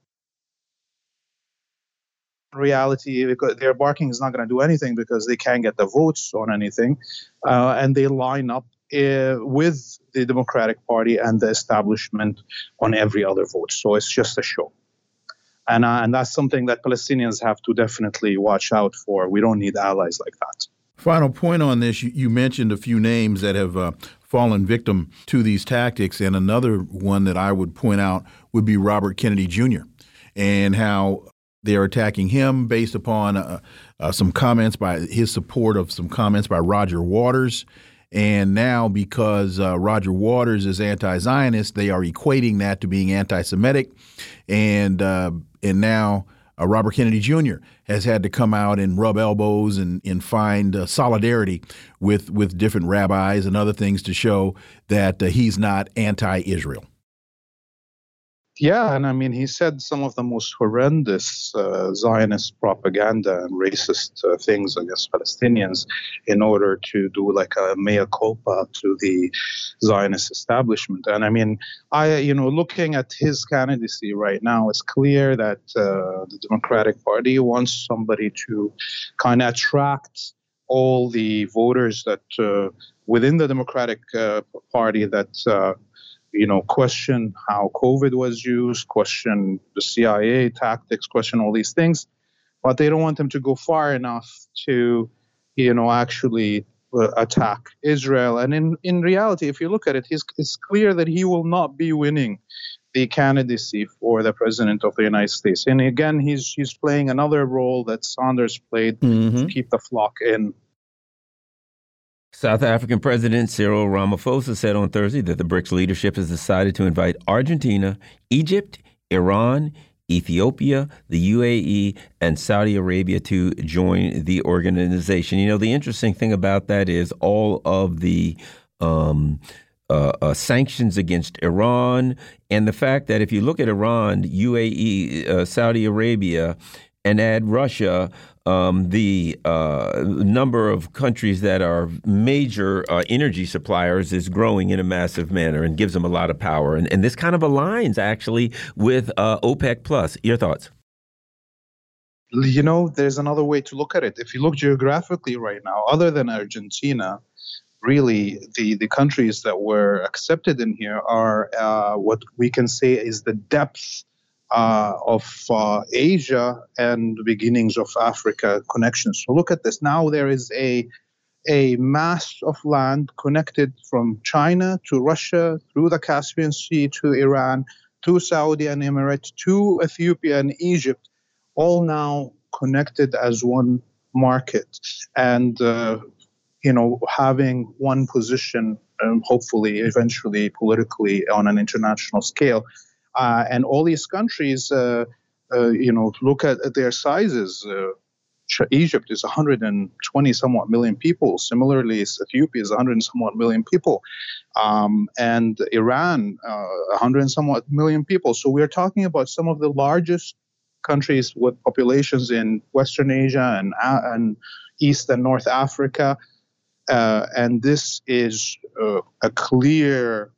reality because their barking is not going to do anything because they can't get the votes on anything uh, and they line up uh, with the democratic party and the establishment on every other vote so it's just a show and, uh, and that's something that palestinians have to definitely watch out for we don't need allies like that Final point on this you, you mentioned a few names that have uh, fallen victim to these tactics. And another one that I would point out would be Robert Kennedy Jr. and how they are attacking him based upon uh, uh, some comments by his support of some comments by Roger Waters. And now, because uh, Roger Waters is anti-Zionist, they are equating that to being anti-Semitic, and uh, and now uh, Robert Kennedy Jr. has had to come out and rub elbows and, and find uh, solidarity with, with different rabbis and other things to show that he's not anti Israel. Yeah, and I mean, he said some of the most horrendous uh, Zionist propaganda and racist uh, things against Palestinians in order to do like a mea culpa to the Zionist establishment. And I mean, I, you know, looking at his candidacy right now, it's clear that uh, the Democratic Party wants somebody to kind of attract all the voters that uh, within the Democratic uh, Party that uh, you know, question how COVID was used, question the CIA tactics, question all these things, but they don't want them to go far enough to, you know, actually uh, attack Israel. And in, in reality, if you look at it, it's clear that he will not be winning the candidacy for the president of the United States. And again, he's he's playing another role that Sanders played mm-hmm. to keep the flock in South African President Cyril Ramaphosa said on Thursday that the BRICS leadership has decided to invite Argentina, Egypt, Iran, Ethiopia, the UAE, and Saudi Arabia to join the organization. You know, the interesting thing about that is all of the um, uh, uh, sanctions against Iran, and the fact that if you look at Iran, UAE, uh, Saudi Arabia, and add Russia, um, the uh, number of countries that are major uh, energy suppliers is growing in a massive manner and gives them a lot of power. And, and this kind of aligns actually with uh, OPEC Plus. Your thoughts? You know, there's another way to look at it. If you look geographically right now, other than Argentina, really the, the countries that were accepted in here are uh, what we can say is the depth of uh, Asia and the beginnings of Africa connections. So look at this. Now there is a a mass of land connected from China to Russia through the Caspian Sea to Iran to Saudi and Emirates to Ethiopia and Egypt, all now connected as one market, and uh, you know having one position, um, hopefully, eventually, politically on an international scale. Uh, and all these countries, uh, uh, you know, look at, at their sizes. Egypt is 120 somewhat million people. Similarly, Ethiopia is 100 somewhat million people, um, and Iran, uh, 100 somewhat million people. So we're talking about some of the largest countries with populations in Western Asia and uh, and East and North Africa, uh, and this is a clear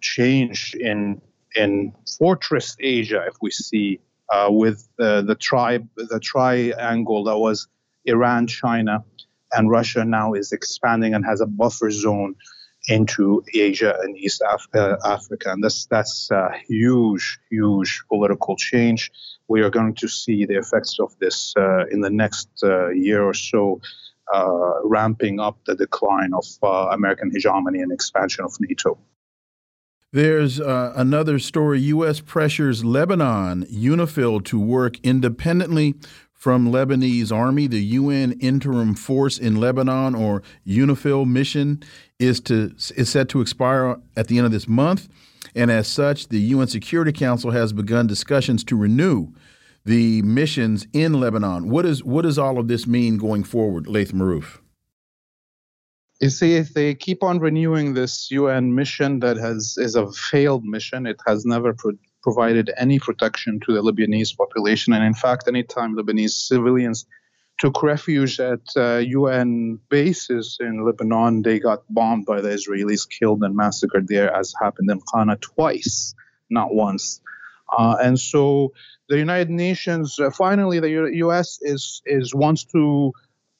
change in in Fortress Asia, if we see uh, with uh, the tribe, the triangle that was Iran, China, and Russia now is expanding and has a buffer zone into Asia and East Af- uh, Africa, and that's that's a huge, huge political change. We are going to see the effects of this uh, in the next uh, year or so, uh, ramping up the decline of American hegemony and expansion of NATO. There's uh, another story. U.S. pressures Lebanon, UNIFIL, to work independently from Lebanese army. The UN interim force in Lebanon, or UNIFIL mission, is to is set to expire at the end of this month, and as such, the UN Security Council has begun discussions to renew the missions in Lebanon. What is what does all of this mean going forward, Laith Marouf? You see, if they keep on renewing this UN mission that has is a failed mission, it has never pro- provided any protection to the Lebanese population. And in fact, anytime Lebanese civilians took refuge at uh, UN bases in Lebanon, they got bombed by the Israelis, killed and massacred there, as happened in Qana twice, not once. Uh, and so the United Nations, uh, finally, the U- U.S. is is wants to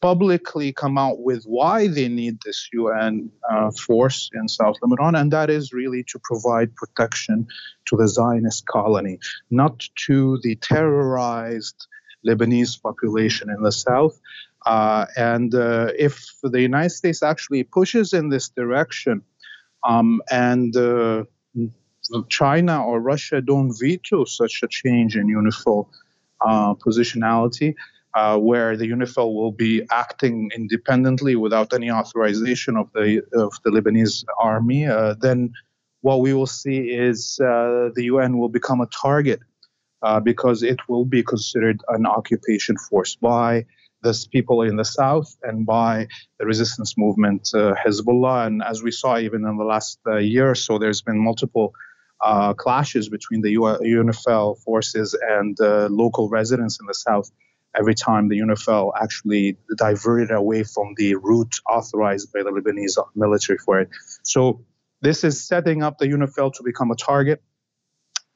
publicly come out with why they need this UN uh, force in South Lebanon, and that is really to provide protection to the Zionist colony, not to the terrorized Lebanese population in the south. Uh, and uh, if the United States actually pushes in this direction, um, and uh, China or Russia don't veto such a change in UNIFIL uh, positionality, uh, where the UNIFIL will be acting independently without any authorization of the of the Lebanese army, uh, then what we will see is uh, the UN will become a target uh, because it will be considered an occupation force by the people in the south and by the resistance movement uh, Hezbollah. And as we saw even in the last uh, year or so, there's been multiple. clashes between the UNIFIL forces and local residents in the south every time the UNIFIL actually diverted away from the route authorized by the Lebanese military for it. So this is setting up the UNIFIL to become a target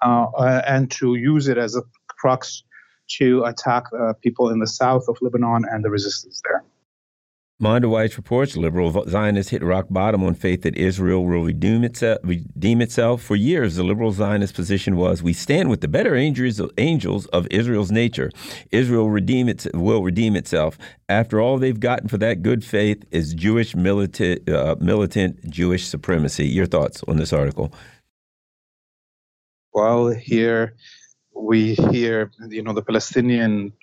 uh, uh, and to use it as a crux to attack uh, people in the south of Lebanon and the resistance there. Mondoweiss reports liberal Zionists hit rock bottom on faith that Israel will redeem itself, redeem itself. For years, the liberal Zionist position was we stand with the better angels, of Israel's nature. Israel redeem it, will redeem itself. After all they've gotten for that good faith is Jewish militant, uh, militant Jewish supremacy. Your thoughts on this article? Well, here we hear, you know, the Palestinian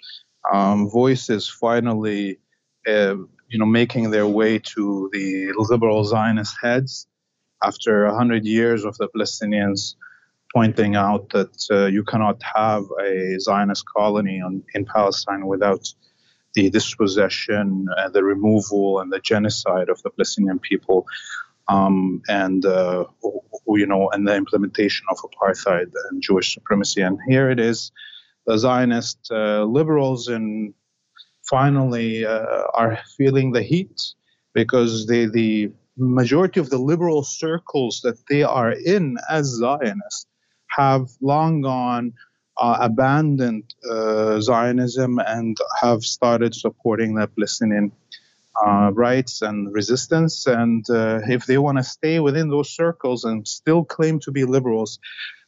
um, voices finally uh, you know, making their way to the liberal Zionist heads after hundred years of the Palestinians pointing out that uh, you cannot have a Zionist colony on, in Palestine without the dispossession, and the removal, and the genocide of the Palestinian people, um, and uh, you know, and the implementation of apartheid and Jewish supremacy. And here it is, the Zionist uh, liberals and finally uh, are feeling the heat because the the majority of the liberal circles that they are in as Zionists have long gone uh, abandoned uh, Zionism and have started supporting the Palestinian uh, rights and resistance. And uh, if they want to stay within those circles and still claim to be liberals,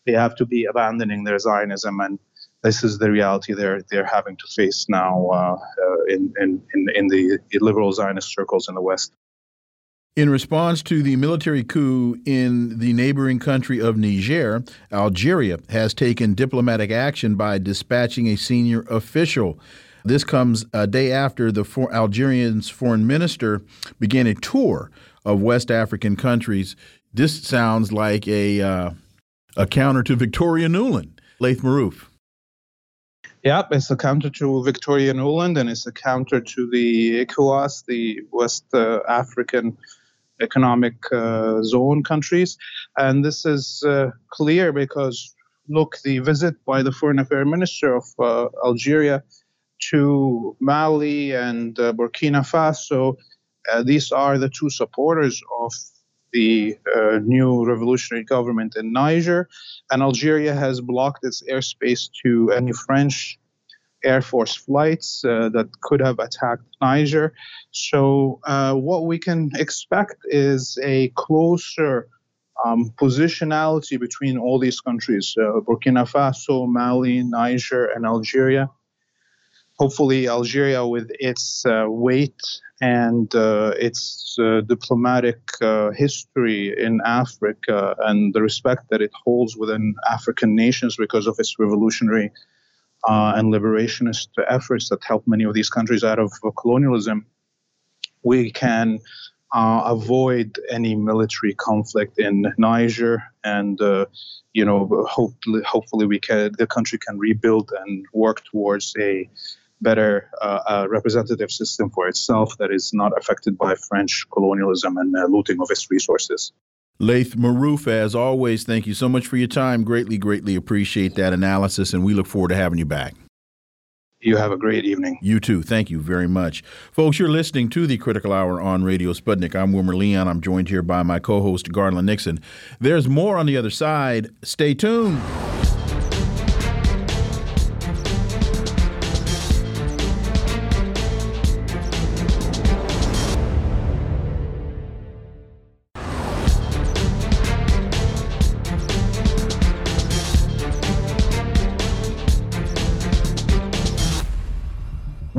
they have to be abandoning their Zionism. And this is the reality they're they're having to face now uh, uh, in, in in the liberal Zionist circles in the West. In response to the military coup in the neighboring country of Niger, Algeria has taken diplomatic action by dispatching a senior official. This comes a day after the for Algerian's foreign minister began a tour of West African countries. This sounds like a uh, a counter to Victoria Nuland. Laith Marouf. Yep, it's a counter to Victoria Nuland and it's a counter to the ECOWAS, the West uh, African economic uh, zone countries. And this is uh, clear because, look, the visit by the foreign affairs minister of uh, Algeria to Mali and uh, Burkina Faso, uh, these are the two supporters of the uh, new revolutionary government in Niger. And Algeria has blocked its airspace to any French Air Force flights uh, that could have attacked Niger. So, uh, what we can expect is a closer um, positionality between all these countries uh, Burkina Faso, Mali, Niger, and Algeria. Hopefully, Algeria, with its uh, weight and uh, its uh, diplomatic history in Africa and the respect that it holds within African nations because of its revolutionary uh, and liberationist efforts that helped many of these countries out of colonialism, we can uh, avoid any military conflict in Niger, and uh, you know, hopefully, hopefully, we can the country can rebuild and work towards a better uh, representative system for itself that is not affected by French colonialism and uh, looting of its resources. Laith Marouf, as always, thank you so much for your time. Greatly, greatly appreciate that analysis, and we look forward to having you back. You have a great evening. You too. Thank you very much. Folks, you're listening to the Critical Hour on Radio Sputnik. I'm Wilmer Leon. I'm joined here by my co host, Garland Nixon. There's more on the other side. Stay tuned.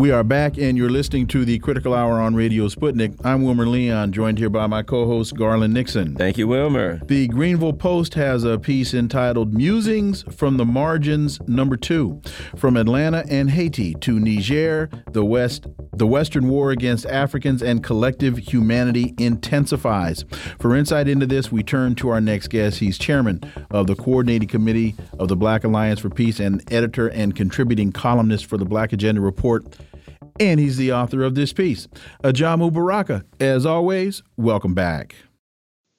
We are back, and you're listening to the Critical Hour on Radio Sputnik. I'm Wilmer Leon, joined here by my co host, Garland Nixon. Thank you, Wilmer. The Greanville Post has a piece entitled Musings from the Margins, number two. From Atlanta and Haiti to Niger, the West, the Western war against Africans and collective humanity intensifies. For insight into this, we turn to our next guest. He's chairman of the Coordinating Committee of the Black Alliance for Peace and editor and contributing columnist for the Black Agenda Report and he's the author of this piece. Ajamu Baraka, as always, welcome back.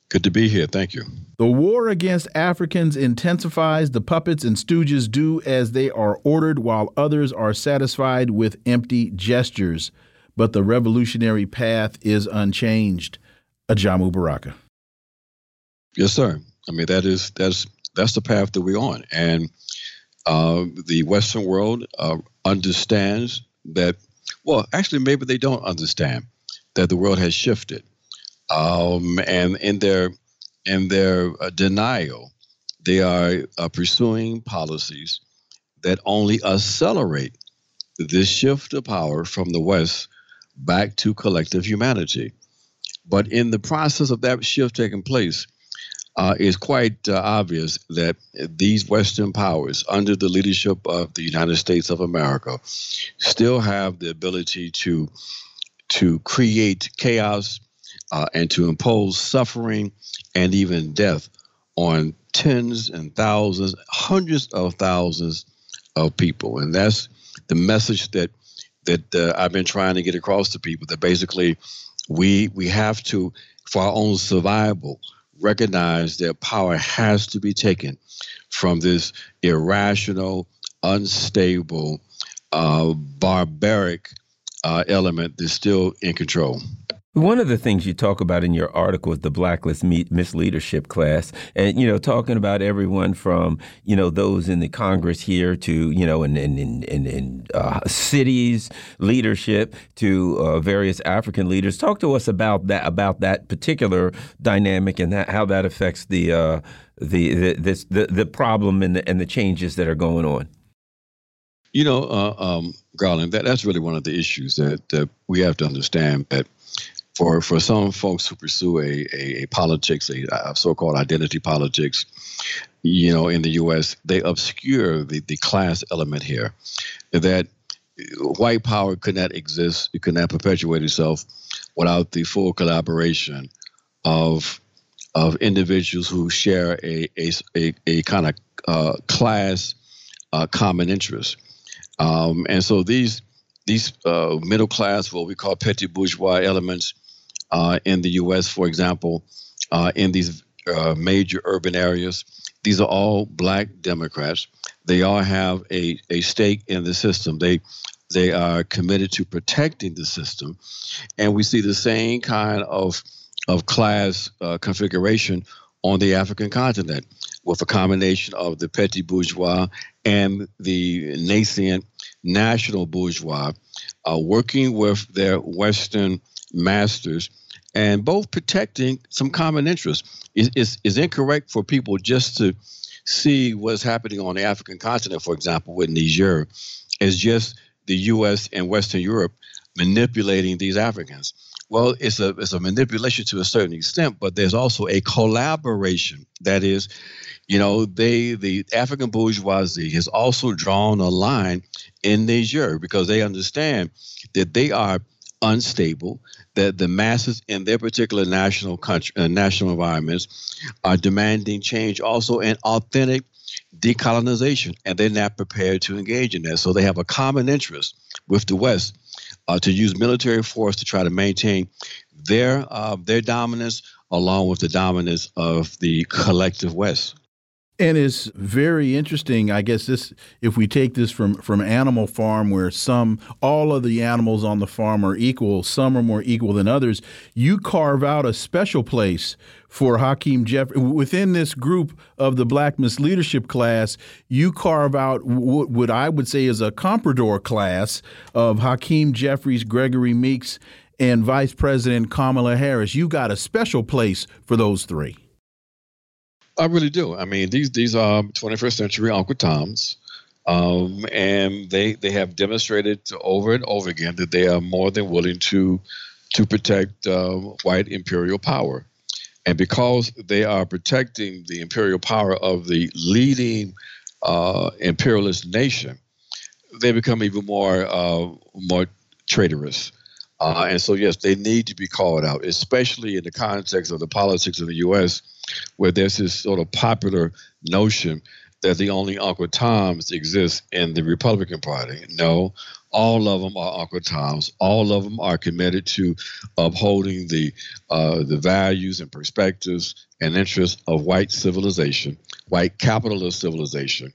Good to be here. Thank you. The war against Africans intensifies. The puppets and stooges do as they are ordered, while others are satisfied with empty gestures. But the revolutionary path is unchanged. Ajamu Baraka. Yes, sir. I mean that is that's that's the path that we're on, and uh, the Western world uh, understands that well, actually, maybe they don't understand that the world has shifted, um, and in their in their uh, denial, they are uh, pursuing policies that only accelerate this shift of power from the West back to collective humanity. But in the process of that shift taking place, uh, it's quite uh, obvious that these Western powers, under the leadership of the United States of America, still have the ability to to create chaos uh, and to impose suffering and even death on tens and thousands, hundreds of thousands of people. And that's the message that that uh, I've been trying to get across to people that basically we we have to for our own survival recognize that power has to be taken from this irrational, unstable, uh, barbaric uh, element that's still in control. One of the things you talk about in your article is the blacklist misleadership class, and you know, talking about everyone from you know those in the Congress here to you know in in in, in uh, cities leadership to uh, various African leaders. Talk to us about that about that particular dynamic and that, how that affects the uh, the the, this, the the problem and the and the changes that are going on. You know, uh, um, Garland, that, that's really one of the issues that, that we have to understand that for for some folks who pursue a a, a politics, a, a, so-called identity politics, you know, in the U.S., they obscure the the class element here. That white power could not exist, it could not perpetuate itself without the full collaboration of of individuals who share a a, a, a kind of uh, class uh, common interest. Um, and so these these uh, middle class, what we call petty bourgeois elements, in the U.S., for example, uh, in these uh, major urban areas. These are all black Democrats. They all have a, a stake in the system. They they are committed to protecting the system, and we see the same kind of of class uh, configuration on the African continent, with a combination of the petty bourgeois and the nascent national bourgeois, uh, working with their Western masters and both protecting some common interests. Is incorrect for people just to see what's happening on the African continent, for example, with Niger, as just the U.S. and Western Europe manipulating these Africans. Well, it's a it's a manipulation to a certain extent, but there's also a collaboration. That is, you know, they the African bourgeoisie has also drawn a line in Niger because they understand that they are unstable, that the masses in their particular national country, uh, national environments are demanding change, also an authentic decolonization, and they're not prepared to engage in that. So they have a common interest with the West uh, to use military force to try to maintain their uh, their dominance along with the dominance of the collective West. And it's very interesting. I guess this, if we take this from from Animal Farm, where some all of the animals on the farm are equal, some are more equal than others. You carve out a special place for Hakeem Jeffrey within this group of the Black Misleadership class. You carve out what I would say is a comprador class of Hakeem Jeffries, Gregory Meeks, and Vice President Kamala Harris. You got a special place for those three. I really do. I mean, these these are 21st century Uncle Toms, um, and they they have demonstrated over and over again that they are more than willing to to protect uh, white imperial power, and because they are protecting the imperial power of the leading uh, imperialist nation, they become even more uh, more traitorous. Uh, and so, yes, they need to be called out, especially in the context of the politics of the U.S where there's this sort of popular notion that the only Uncle Toms exist in the Republican Party. No, all of them are Uncle Toms. All of them are committed to upholding the uh, the values and perspectives and interests of white civilization, white capitalist civilization,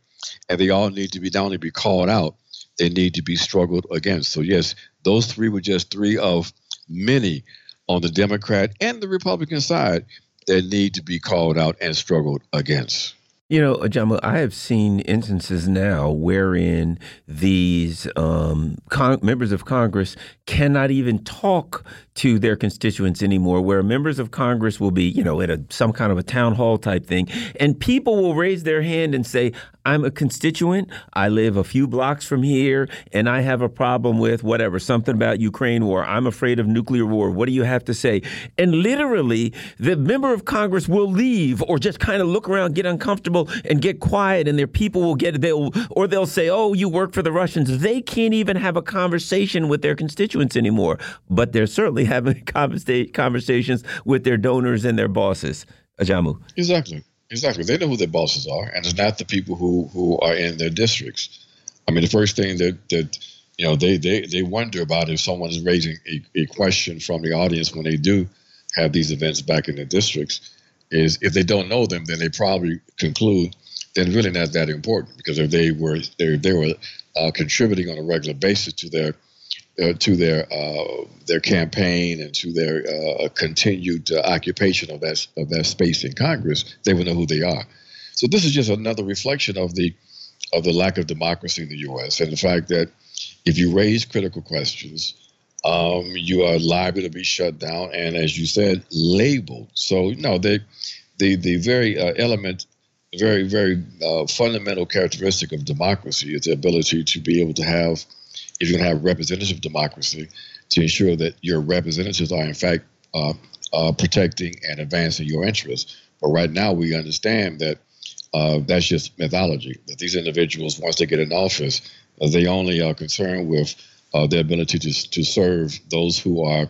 and they all need to be not only be called out, they need to be struggled against. So yes, those three were just three of many on the Democrat and the Republican side that need to be called out and struggled against. You know, Jamal, I have seen instances now wherein these um, members of Congress cannot even talk to their constituents anymore, where members of Congress will be, you know, at a, some kind of a town hall type thing, and people will raise their hand and say, I'm a constituent. I live a few blocks from here, and I have a problem with whatever, something about Ukraine war. I'm afraid of nuclear war. What do you have to say? And literally, the member of Congress will leave or just kind of look around, get uncomfortable comfortable and get quiet, and their people will get they'll or they'll say, "Oh, you work for the Russians." They can't even have a conversation with their constituents anymore, but they're certainly having conversations with their donors and their bosses. Ajamu. Exactly. Exactly. They know who their bosses are, and it's not the people who, who are in their districts. I mean, the first thing that, that you know they, they, they wonder about if someone is raising a, a question from the audience when they do have these events back in their districts is if they don't know them, then they probably conclude then really not that important because if they were they, they were uh, contributing on a regular basis to their uh, to their uh, their campaign and to their uh, continued uh, occupation of that of that space in Congress, they will know who they are. So this is just another reflection of the of the lack of democracy in the U.S. and the fact that if you raise critical questions, um, you are liable to be shut down and, as you said, labeled. So you know the the the very uh, element, very very uh, fundamental characteristic of democracy is the ability to be able to have if to have representative democracy, to ensure that your representatives are in fact uh, uh, protecting and advancing your interests. But right now, we understand that uh, that's just mythology. That these individuals, once they get in office, they only are concerned with uh, their ability to to serve those who are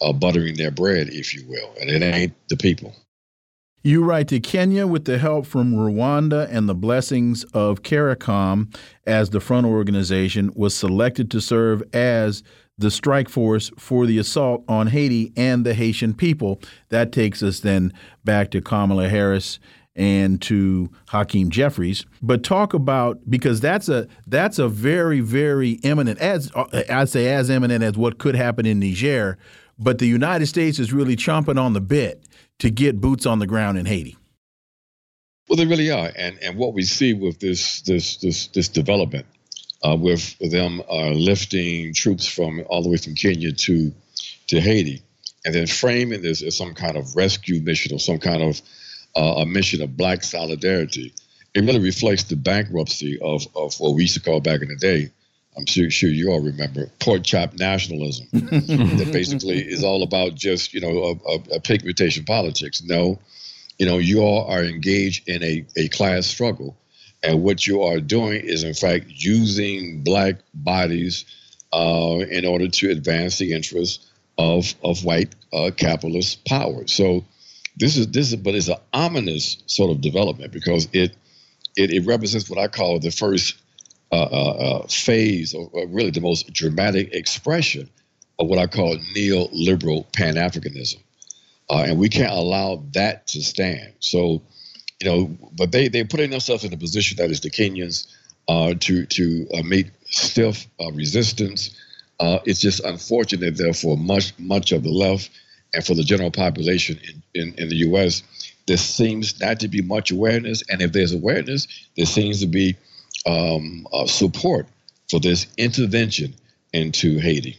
uh, buttering their bread, if you will, and it ain't the people. You write to Kenya with the help from Rwanda and the blessings of CARICOM as the front organization was selected to serve as the strike force for the assault on Haiti and the Haitian people. That takes us then back to Kamala Harris and to Hakeem Jeffries. But talk about because that's a that's a very very imminent as I say as imminent as what could happen in Niger. But the United States is really chomping on the bit to get boots on the ground in Haiti? Well, they really are, and and what we see with this this this this development, uh, with them uh, lifting troops from all the way from Kenya to to Haiti, and then framing this as some kind of rescue mission or some kind of uh, a mission of black solidarity, it really reflects the bankruptcy of of what we used to call back in the day I'm sure, sure you all remember pork chop nationalism that basically is all about just you know a, a, a pigmentation politics. No, you know you all are engaged in a, a class struggle, and what you are doing is in fact using black bodies uh, in order to advance the interests of of white uh, capitalist power. So this is this is but it's an ominous sort of development because it it, it represents what I call the first uh, uh, uh, phase, or, really the most dramatic expression of what I call neoliberal Pan Africanism. Uh, and we can't allow that to stand. So, you know, but they, they're putting themselves in a position that is the Kenyans uh, to, to uh, meet stiff resistance. it's just unfortunate, therefore, much, much of the left and for the general population in, in, in the U.S., there seems not to be much awareness. And if there's awareness, there seems to be um, uh, support for this intervention into Haiti.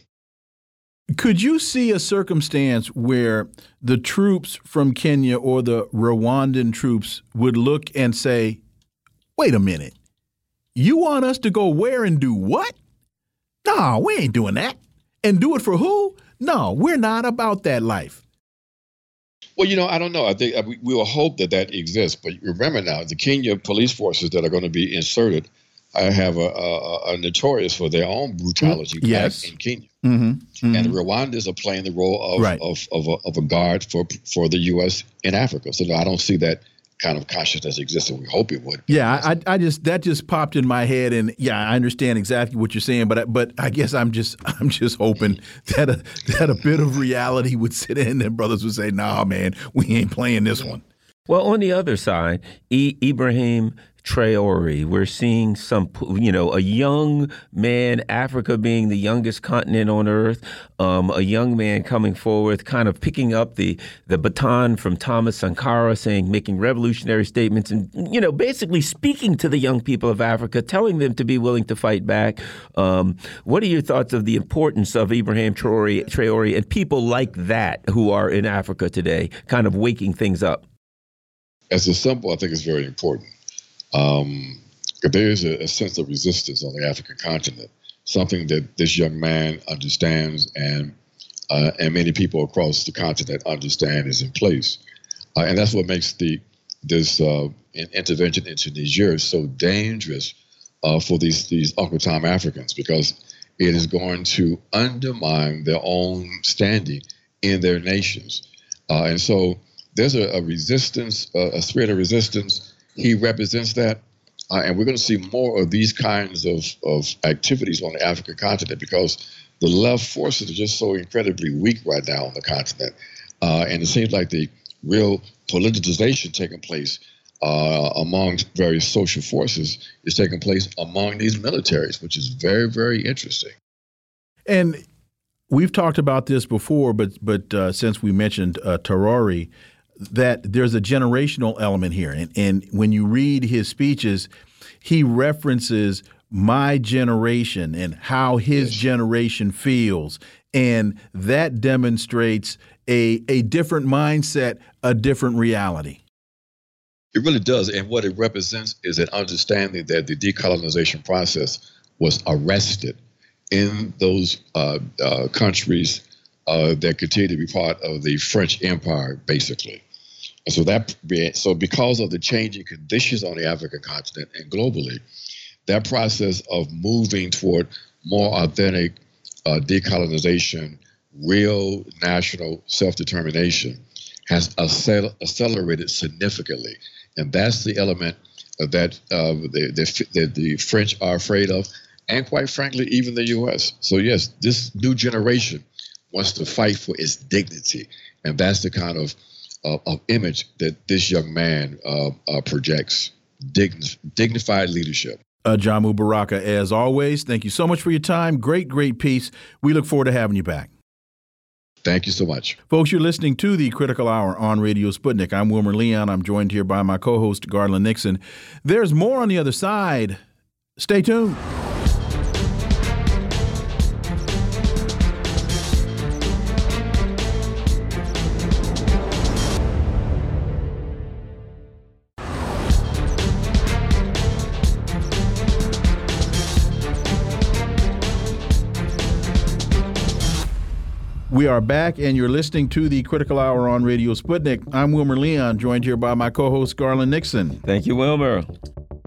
Could you see a circumstance where the troops from Kenya or the Rwandan troops would look and say, wait a minute, you want us to go where and do what? No, we ain't doing that. And do it for who? No, we're not about that life. Well, you know, I don't know. I think uh, we, we will hope that that exists. But remember now, the Kenya police forces that are going to be inserted I have a, a, a, notorious for their own brutality yes. in Kenya. Mm-hmm. Mm-hmm. And the Rwandans are playing the role of, right. of, of, a, of, a, guard for, for the U.S. in Africa. So no, I don't see that kind of consciousness existing. We hope it would. Yeah, I, I just that just popped in my head, and yeah, I understand exactly what you're saying, but but I guess I'm just I'm just hoping that a that a bit of reality would sit in, and brothers would say, "Nah, man, we ain't playing this one." Well, on the other side, e Ibrahim Traore. We're seeing some, you know, a young man, Africa being the youngest continent on earth, um, a young man coming forward, kind of picking up the the baton from Thomas Sankara, saying, making revolutionary statements, and you know, basically speaking to the young people of Africa, telling them to be willing to fight back. Um, what are your thoughts of the importance of Ibrahim Traore, Traore and people like that who are in Africa today, kind of waking things up? As a symbol, I think it's very important. Um, there is a, a, sense of resistance on the African continent, something that this young man understands and uh, and many people across the continent understand is in place. Uh, and that's what makes the this uh, intervention into Niger so dangerous uh, for these these Uncle Tom Africans because it is going to undermine their own standing in their nations, uh, and so there's a, a resistance, a threat of resistance. He represents that. Uh, and we're going to see more of these kinds of, of activities on the African continent because the left forces are just so incredibly weak right now on the continent. Uh, and it seems like the real politicization taking place uh, among various social forces is taking place among these militaries, which is very, very interesting. And we've talked about this before, but but uh, since we mentioned uh, that there's a generational element here, and and when you read his speeches, he references my generation and how his yes. generation feels, and that demonstrates a a different mindset, a different reality. It really does. And what it represents is an understanding that the decolonization process was arrested in those uh, uh, countries uh, that continue to be part of the French Empire, basically. So that so because of the changing conditions on the African continent and globally, that process of moving toward more authentic uh, decolonization, real national self-determination, has accelerated significantly. And that's the element that uh, the, the, the French are afraid of, and quite frankly, even the U.S. So, yes, this new generation wants to fight for its dignity. And that's the kind of, uh, of image that this young man uh, uh projects dign- dignified leadership. Uh, Jamu Baraka, as always, thank you so much for your time. Great, great piece. We look forward to having you back. Thank you so much. Folks, you're listening to the Critical Hour on Radio Sputnik. I'm Wilmer Leon. I'm joined here by my co host, Garland Nixon. There's more on the other side. Stay tuned. We are back, and you're listening to the Critical Hour on Radio Sputnik. I'm Wilmer Leon, joined here by my co host, Garland Nixon. Thank you, Wilmer.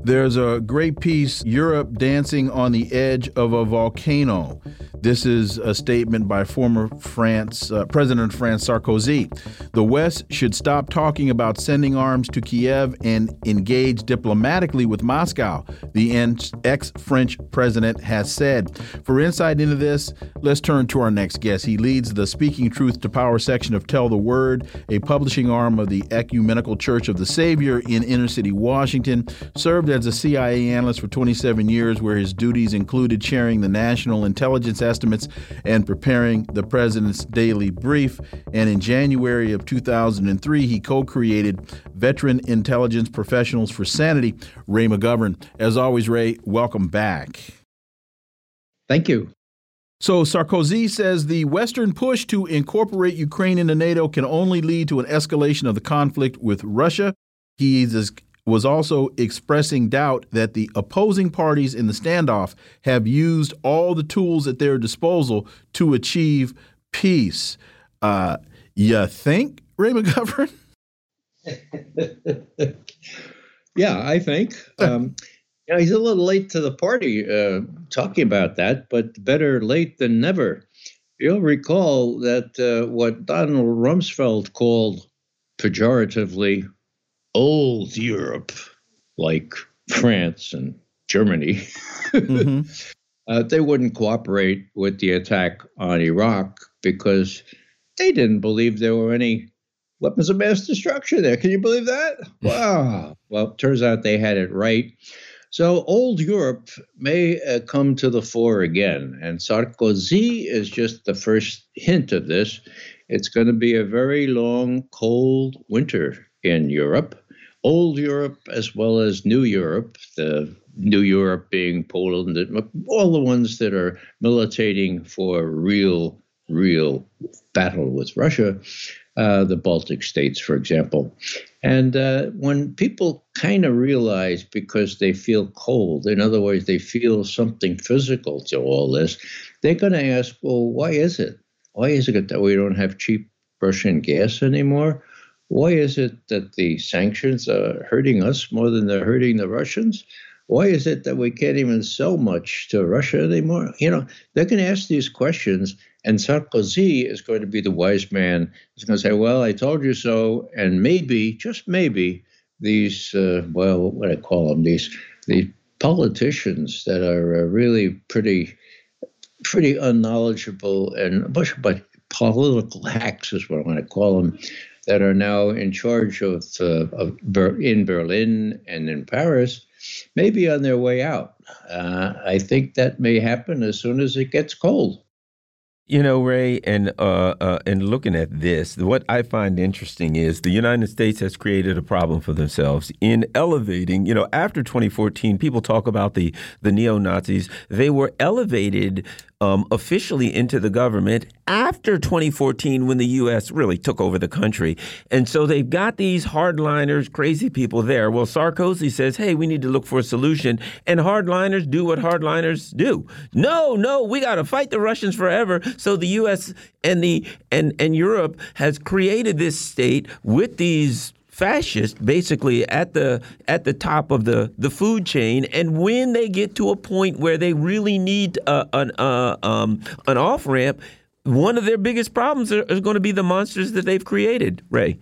There's a great piece, Europe Dancing on the Edge of a Volcano. This is a statement by former France uh, President France Sarkozy. The West should stop talking about sending arms to Kiev and engage diplomatically with Moscow, the ex French president has said. For insight into this, let's turn to our next guest. He leads the Speaking Truth to Power section of Tell the Word, a publishing arm of the Ecumenical Church of the Savior in inner city Washington. Served as a CIA analyst for 27 years, where his duties included chairing the National Intelligence estimates and preparing the president's daily brief. And in January of 2003, he co created Veteran Intelligence Professionals for Sanity, Ray McGovern. As always, Ray, welcome back. Thank you. So Sarkozy says the Western push to incorporate Ukraine into NATO can only lead to an escalation of the conflict with Russia. He is was also expressing doubt that the opposing parties in the standoff have used all the tools at their disposal to achieve peace. Uh, you think, Ray McGovern? yeah, I think. Um, he's a little late to the party uh, talking about that, but better late than never. You'll recall that uh, what Donald Rumsfeld called pejoratively old Europe, like France and Germany, mm-hmm. uh, they wouldn't cooperate with the attack on Iraq because they didn't believe there were any weapons of mass destruction there. Can you believe that? Wow. Well, turns out they had it right. So old Europe may uh, come to the fore again, and Sarkozy is just the first hint of this. It's going to be a very long, cold winter in Europe, old Europe as well as New Europe, the New Europe being Poland, all the ones that are militating for real, real battle with Russia, uh, the Baltic states, for example. And uh, when people kind of realize because they feel cold, in other words, they feel something physical to all this, they're going to ask, well, why is it? Why is it that we don't have cheap Russian gas anymore? Why is it that the sanctions are hurting us more than they're hurting the Russians? Why is it that we can't even sell much to Russia anymore? You know, they're going to ask these questions, and Sarkozy is going to be the wise man. He's going to say, Well, I told you so. And maybe, just maybe, these, uh, well, what do I call them? These, these politicians that are uh, really pretty, pretty unknowledgeable and, but, but political hacks is what I want to call them that are now in charge of, uh, of Ber- in Berlin and in Paris may be on their way out. Uh, I think that may happen as soon as it gets cold. You know, Ray, and uh, uh, and looking at this, what I find interesting is the United States has created a problem for themselves in elevating. You know, after 2014, people talk about the the neo Nazis. They were elevated um, officially into the government after 2014 when the U.S. really took over the country. And so they've got these hardliners, crazy people there. Well, Sarkozy says, hey, we need to look for a solution. And hardliners do what hardliners do. No, no, we got to fight the Russians forever. So the U.S. and the and and Europe has created this state with these fascist basically at the at the top of the the food chain. And when they get to a point where they really need uh, an uh, um, an off ramp one of their biggest problems are, is going to be the monsters that they've created ray.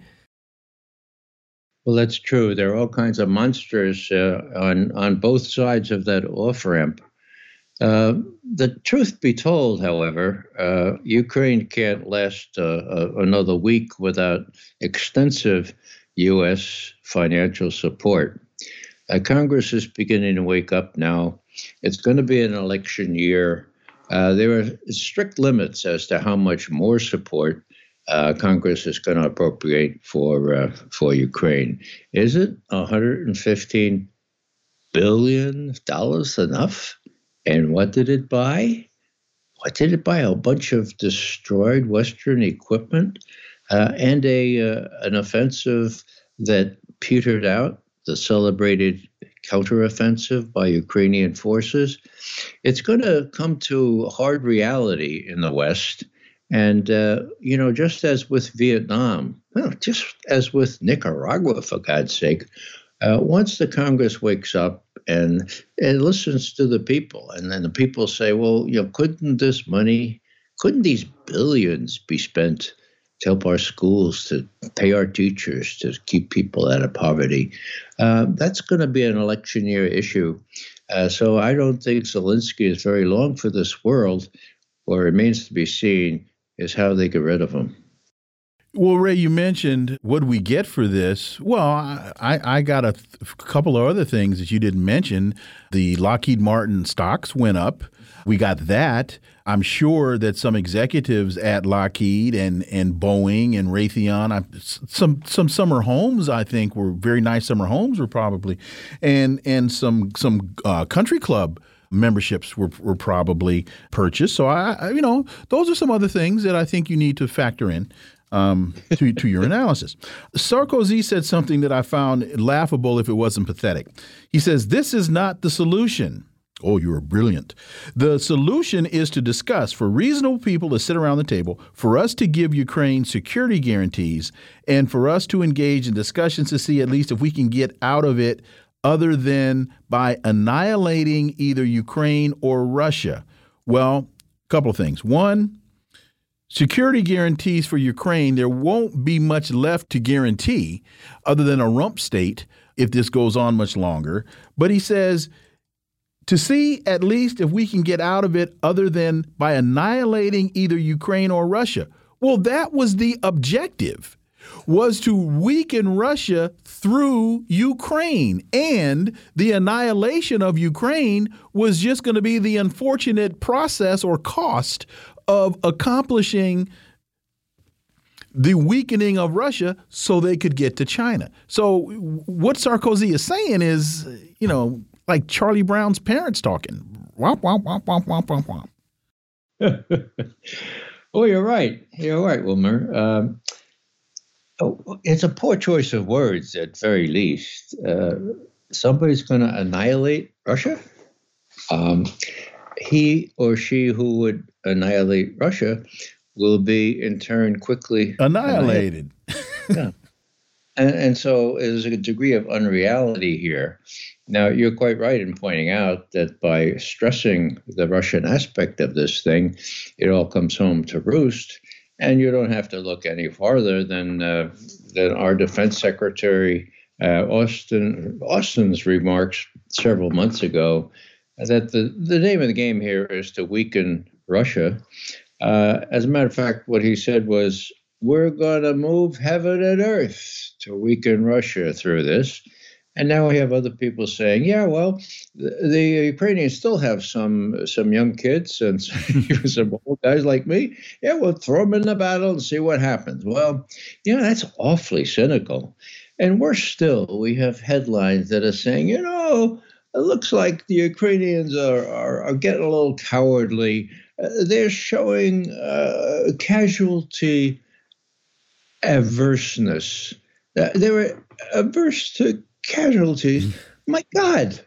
Well that's true. There are all kinds of monsters uh, on on both sides of that off ramp. Uh, the truth be told, however, uh, Ukraine can't last uh, another week without extensive U.S. financial support. Uh, Congress is beginning to wake up now. It's going to be an election year. Uh, there are strict limits as to how much more support uh, Congress is going to appropriate for uh, for Ukraine. Is it 115 billion dollars enough? And what did it buy? What did it buy? A bunch of destroyed Western equipment uh, and a uh, an offensive that petered out, the celebrated counteroffensive by Ukrainian forces. It's going to come to hard reality in the West. And, uh, you know, just as with Vietnam, well, just as with Nicaragua, for God's sake, uh, once the Congress wakes up and, and listens to the people, and then the people say, well, you know, couldn't this money, couldn't these billions be spent to help our schools, to pay our teachers, to keep people out of poverty. Uh, that's going to be an election year issue. Uh, so I don't think Zelensky is very long for this world. What remains to be seen is how they get rid of him. Well, Ray, you mentioned what we get for this. Well, I, I got a couple of other things that you didn't mention. The Lockheed Martin stocks went up. We got that. I'm sure that some executives at Lockheed and and Boeing and Raytheon, I, some some summer homes, I think were very nice summer homes were probably, and and some some uh, country club memberships were, were probably purchased. So I, you know, those are some other things that I think you need to factor in um, to, to your analysis. Sarkozy said something that I found laughable if it wasn't pathetic. He says, This is not the solution. Oh, you are brilliant. The solution is to discuss for reasonable people to sit around the table, for us to give Ukraine security guarantees, and for us to engage in discussions to see at least if we can get out of it other than by annihilating either Ukraine or Russia. Well, a couple of things. One, security guarantees for Ukraine, there won't be much left to guarantee other than a rump state if this goes on much longer. But he says, to see at least if we can get out of it other than by annihilating either Ukraine or Russia. Well, that was the objective was to weaken Russia through Ukraine and the annihilation of Ukraine was just going to be the unfortunate process or cost of accomplishing the weakening of Russia so they could get to China. So what Sarkozy is saying is, you know, like Charlie Brown's parents talking. Womp, womp, womp, womp, womp, womp, womp. oh, you're right. You're right, Wilmer. Um, oh, it's a poor choice of words, at very least. Uh, somebody's going to annihilate Russia. Um, he or she who would annihilate Russia will be in turn quickly annihilated. yeah. and, and so there's a degree of unreality here. Now, you're quite right in pointing out that by stressing the Russian aspect of this thing, it all comes home to roost. And you don't have to look any farther than uh, than our defense secretary uh, Austin Austin's remarks several months ago that the, the name of the game here is to weaken Russia. Uh, as a matter of fact, what he said was, "We're going to move heaven and earth to weaken Russia through this." And now we have other people saying, "Yeah, well, the, the Ukrainians still have some some young kids and some old guys like me. Yeah, we'll throw them in the battle and see what happens." Well, you know that's awfully cynical. And worse still, we have headlines that are saying, you know, it looks like the Ukrainians are, are, are getting a little cowardly. Uh, they're showing uh, casualty averseness. Uh, they were averse to casualties. Mm-hmm. My God.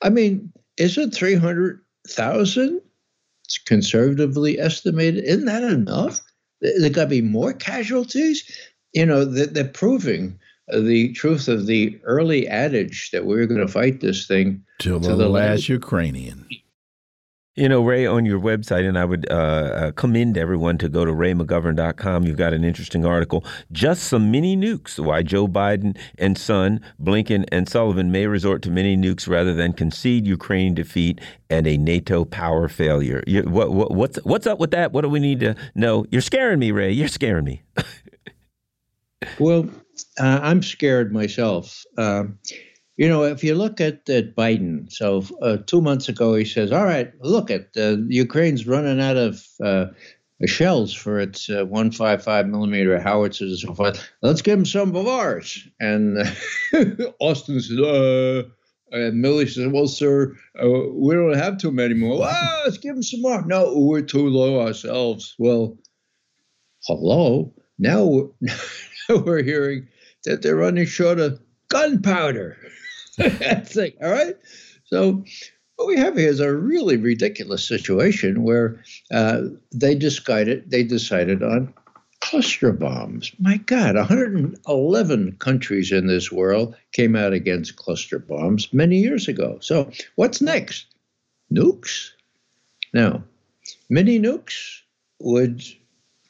I mean, isn't 300,000 it's conservatively estimated? Isn't that enough? There got to be more casualties. You know, they're proving the truth of the early adage that we are going to fight this thing till the, the last Ukrainian. You know, Ray, on your website, and I would uh, uh, commend everyone to go to raymcgovern.com. You've got an interesting article. Just some mini nukes. Why Joe Biden and son, Blinken and Sullivan may resort to mini nukes rather than concede Ukraine defeat and a NATO power failure. You, what, what, what's, what's up with that? What do we need to know? You're scaring me, Ray. You're scaring me. well, uh, I'm scared myself. Um, you know, if you look at, at Biden, so uh, two months ago he says, "All right, look at uh, Ukraine's running out of uh, shells for its uh, 155 millimeter howitzers and so forth. Let's give them some of ours." And Austin says, uh, and Milley said, "Well, sir, uh, we don't have too many more. Well, let's give them some more. No, we're too low ourselves. Well, hello. Now now we're hearing that they're running short of gunpowder. Like, all right. So what we have here is a really ridiculous situation where uh, they decided they decided on cluster bombs. My God, 111 countries in this world came out against cluster bombs many years ago. So what's next? Nukes. Now, mini nukes would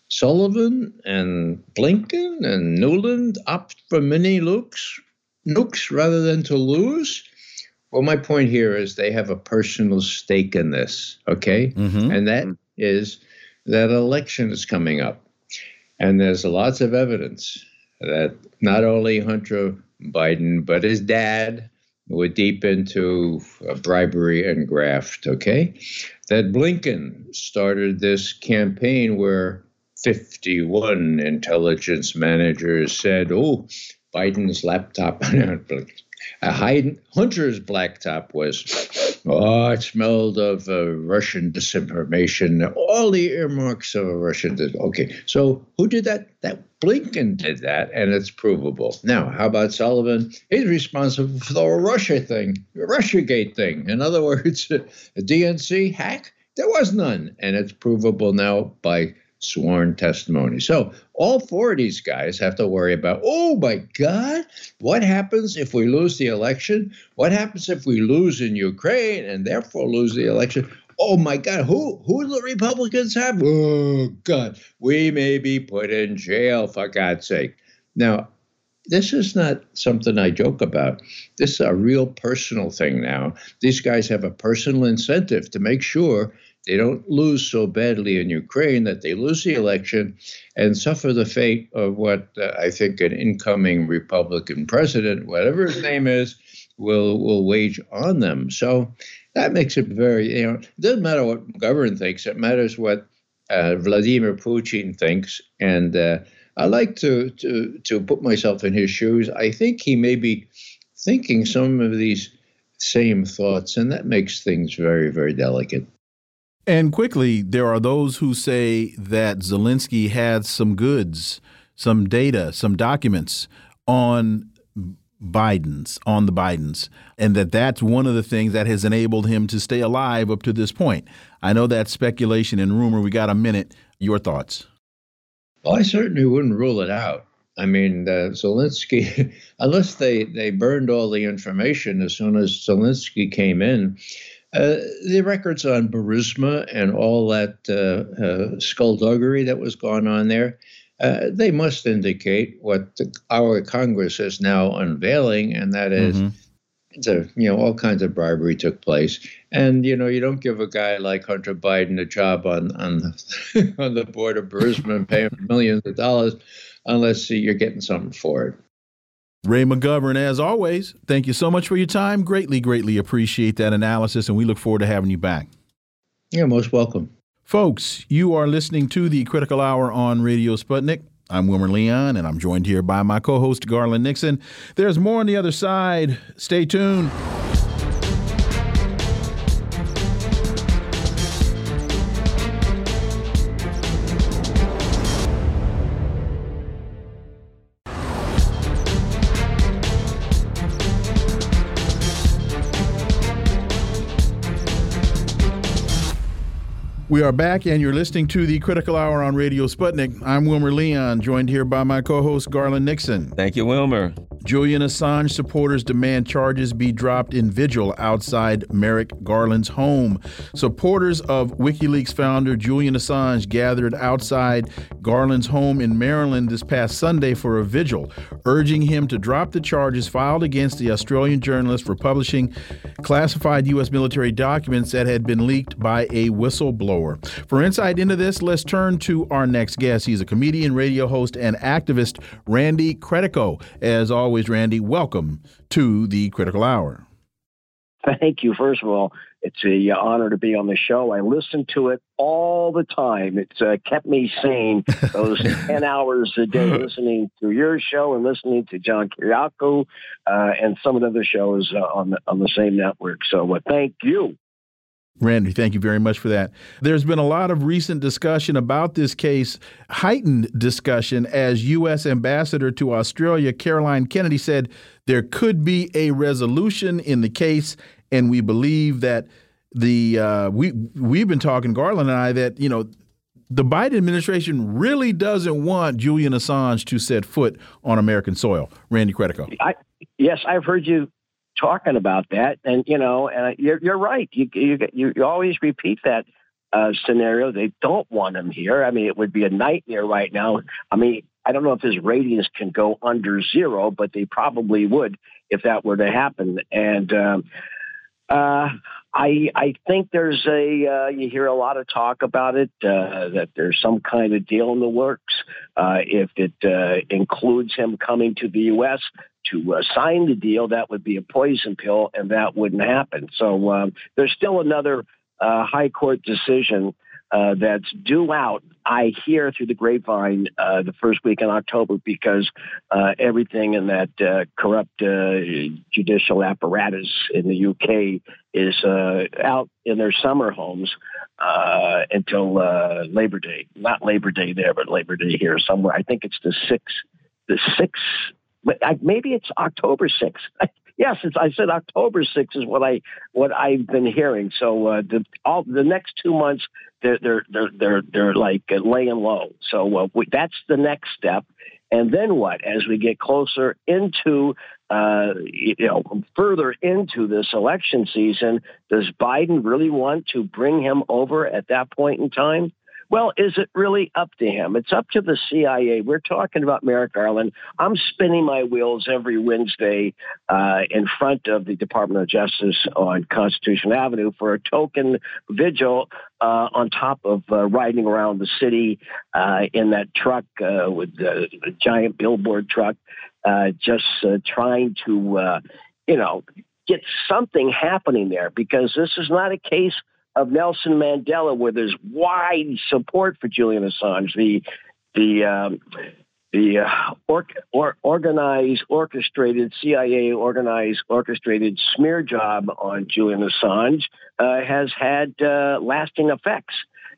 Sullivan and Blinken and Nuland opt for mini nukes, nukes rather than to lose? Well, my point here is they have a personal stake in this, okay? Mm-hmm. And that is that election is coming up. And there's lots of evidence that not only Hunter Biden, but his dad were deep into uh, bribery and graft, okay? That Blinken started this campaign where 51 intelligence managers said, oh, Biden's laptop, uh, Hunter's blacktop was, oh, it smelled of uh, Russian disinformation, all the earmarks of a Russian. Dis- okay, so who did that? That Blinken did that, and it's provable. Now, how about Sullivan? He's responsible for the Russia thing, Russiagate thing. In other words, a DNC hack. There was none, and it's provable now by sworn testimony. So all four of these guys have to worry about, oh my God, what happens if we lose the election? What happens if we lose in Ukraine and therefore lose the election? Oh my God, who who the Republicans have? Oh God, we may be put in jail for God's sake. Now, this is not something I joke about. This is a real personal thing now. These guys have a personal incentive to make sure they don't lose so badly in Ukraine that they lose the election and suffer the fate of what uh, I think an incoming Republican president, whatever his name is, will will wage on them. So that makes it very you know it doesn't matter what government thinks. It matters what uh, Vladimir Putin thinks. And uh, I like to to to put myself in his shoes. I think he may be thinking some of these same thoughts, and that makes things very very delicate. And quickly, there are those who say that Zelensky had some goods, some data, some documents on Biden's, on the Bidens, and that that's one of the things that has enabled him to stay alive up to this point. I know that's speculation and rumor. We got a minute. Your thoughts? Well, I certainly wouldn't rule it out. I mean, uh, Zelensky, unless they, they burned all the information as soon as Zelensky came in, uh, the records on Burisma and all that uh, uh, skullduggery that was going on there, uh, they must indicate what the, our Congress is now unveiling, and that is mm-hmm you know all kinds of bribery took place, and you know you don't give a guy like Hunter Biden a job on on the, on the board of Burisma and pay him millions of dollars unless you're getting something for it. Ray McGovern, as always, thank you so much for your time. Greatly, greatly appreciate that analysis, and we look forward to having you back. You're most welcome. Folks, you are listening to the Critical Hour on Radio Sputnik. I'm Wilmer Leon, and I'm joined here by my co host, Garland Nixon. There's more on the other side. Stay tuned. We are back, and you're listening to the Critical Hour on Radio Sputnik. I'm Wilmer Leon, joined here by my co host, Garland Nixon. Thank you, Wilmer. Julian Assange supporters demand charges be dropped in vigil outside Merrick Garland's home. Supporters of WikiLeaks founder Julian Assange gathered outside Garland's home in Maryland this past Sunday for a vigil, urging him to drop the charges filed against the Australian journalist for publishing classified U.S. military documents that had been leaked by a whistleblower. For insight into this, let's turn to our next guest. He's a comedian, radio host, and activist, Randy Credico. As always, Randy, welcome to the Critical Hour. Thank you. First of all, it's a honor to be on the show. I listen to it all the time. It's uh, kept me sane those 10 hours a day listening to your show and listening to John Kiriakou uh, and some of the other shows uh, on, the, on the same network. So uh, thank you. Randy, thank you very much for that. There's been a lot of recent discussion about this case, heightened discussion, as U.S. Ambassador to Australia Caroline Kennedy said there could be a resolution in the case, and we believe that the uh, we we've been talking Garland and I that you know the Biden administration really doesn't want Julian Assange to set foot on American soil. Randy Credico. I, yes, I've heard you talking about that, and you know, and you're you're right. You you you always repeat that uh, scenario. They don't want him here. I mean, it would be a nightmare right now. I mean, I don't know if his ratings can go under zero, but they probably would if that were to happen. And um, uh, I I think there's a uh, you hear a lot of talk about it uh, that there's some kind of deal in the works. Uh, if it uh, includes him coming to the U.S. to uh, sign the deal, that would be a poison pill, and that wouldn't happen. So um, there's still another uh, high court decision uh, that's due out, I hear through the grapevine uh, the first week in October because uh, everything in that uh, corrupt uh, judicial apparatus in the UK is uh, out in their summer homes until Labor Day. Not Labor Day there, but Labor Day here somewhere. I think it's the sixth. The sixth. But maybe it's October sixth. Yes, it's, I said October 6th is what I what I've been hearing. So uh, the all the next two months they're they're they're they're, they're like uh, laying low. So uh, we, that's the next step. And then what? As we get closer into, uh, you know, further into this election season, does Biden really want to bring him over at that point in time? Well, is it really up to him? It's up to the CIA. We're talking about Merrick Garland. I'm spinning my wheels every Wednesday uh, in front of the Department of Justice on Constitution Avenue for a token vigil uh, on top of uh, riding around the city uh, in that truck uh, with the giant billboard truck, uh, just trying to, you know, get something happening there because this is not a case of Nelson Mandela, where there's wide support for Julian Assange, the the um, the uh, or, or, organized, orchestrated CIA organized, orchestrated smear job on Julian Assange uh, has had uh, lasting effects.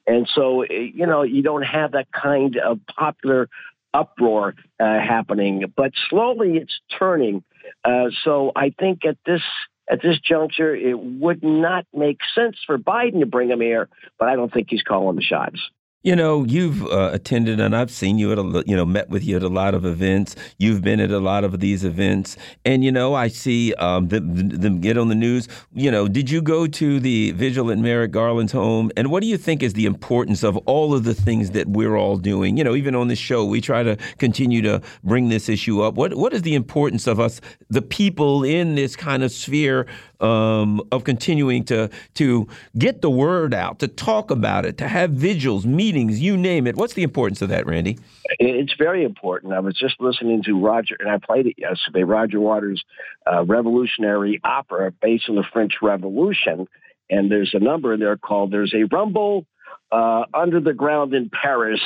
And so, eh, you know, you don't have that kind of popular uproar uh, happening, but slowly it's turning. Uh, so I think at this at this juncture, it would not make sense for Biden to bring him here, but I don't think he's calling the shots. You know, you've uh, attended, and I've seen you at a, you know, met with you at a lot of events. You've been at a lot of these events, and you know, I see um, them, them get on the news. You know, did you go to the vigil at Merrick Garland's home? And what do you think is the importance of all of the things that we're all doing? You know, even on this show, we try to continue to bring this issue up. What what is the importance of us, the people in this kind of sphere um, of continuing to to get the word out, to talk about it, to have vigils, meetings, you name it. What's the importance of that, Randy? It's very important. I was just listening to Roger, and I played it yesterday. Roger Waters' uh, revolutionary opera based on the French Revolution, and there's a number in there called "There's a Rumble uh, Under the Ground in Paris."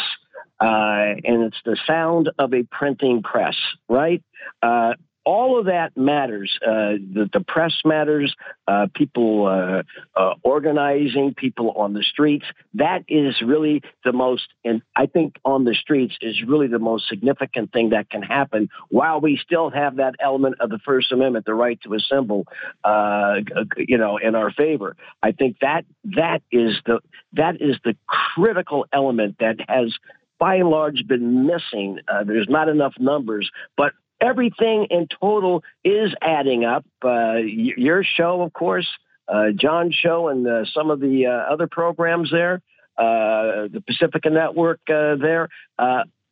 Uh, and it's the sound of a printing press, right? Uh, all of that matters. Uh, the, the, press matters. Uh, people uh, uh, organizing, people on the streets. That is really the most, and I think on the streets is really the most significant thing that can happen while we still have that element of the First Amendment, the right to assemble, uh, you know, in our favor. I think that that is the that is the critical element that has by and large been missing. Uh, there's not enough numbers, but everything in total is adding up. Uh, your show, of course, uh, John's show, and uh, some of the uh, other programs there, uh, the Pacifica Network uh, there.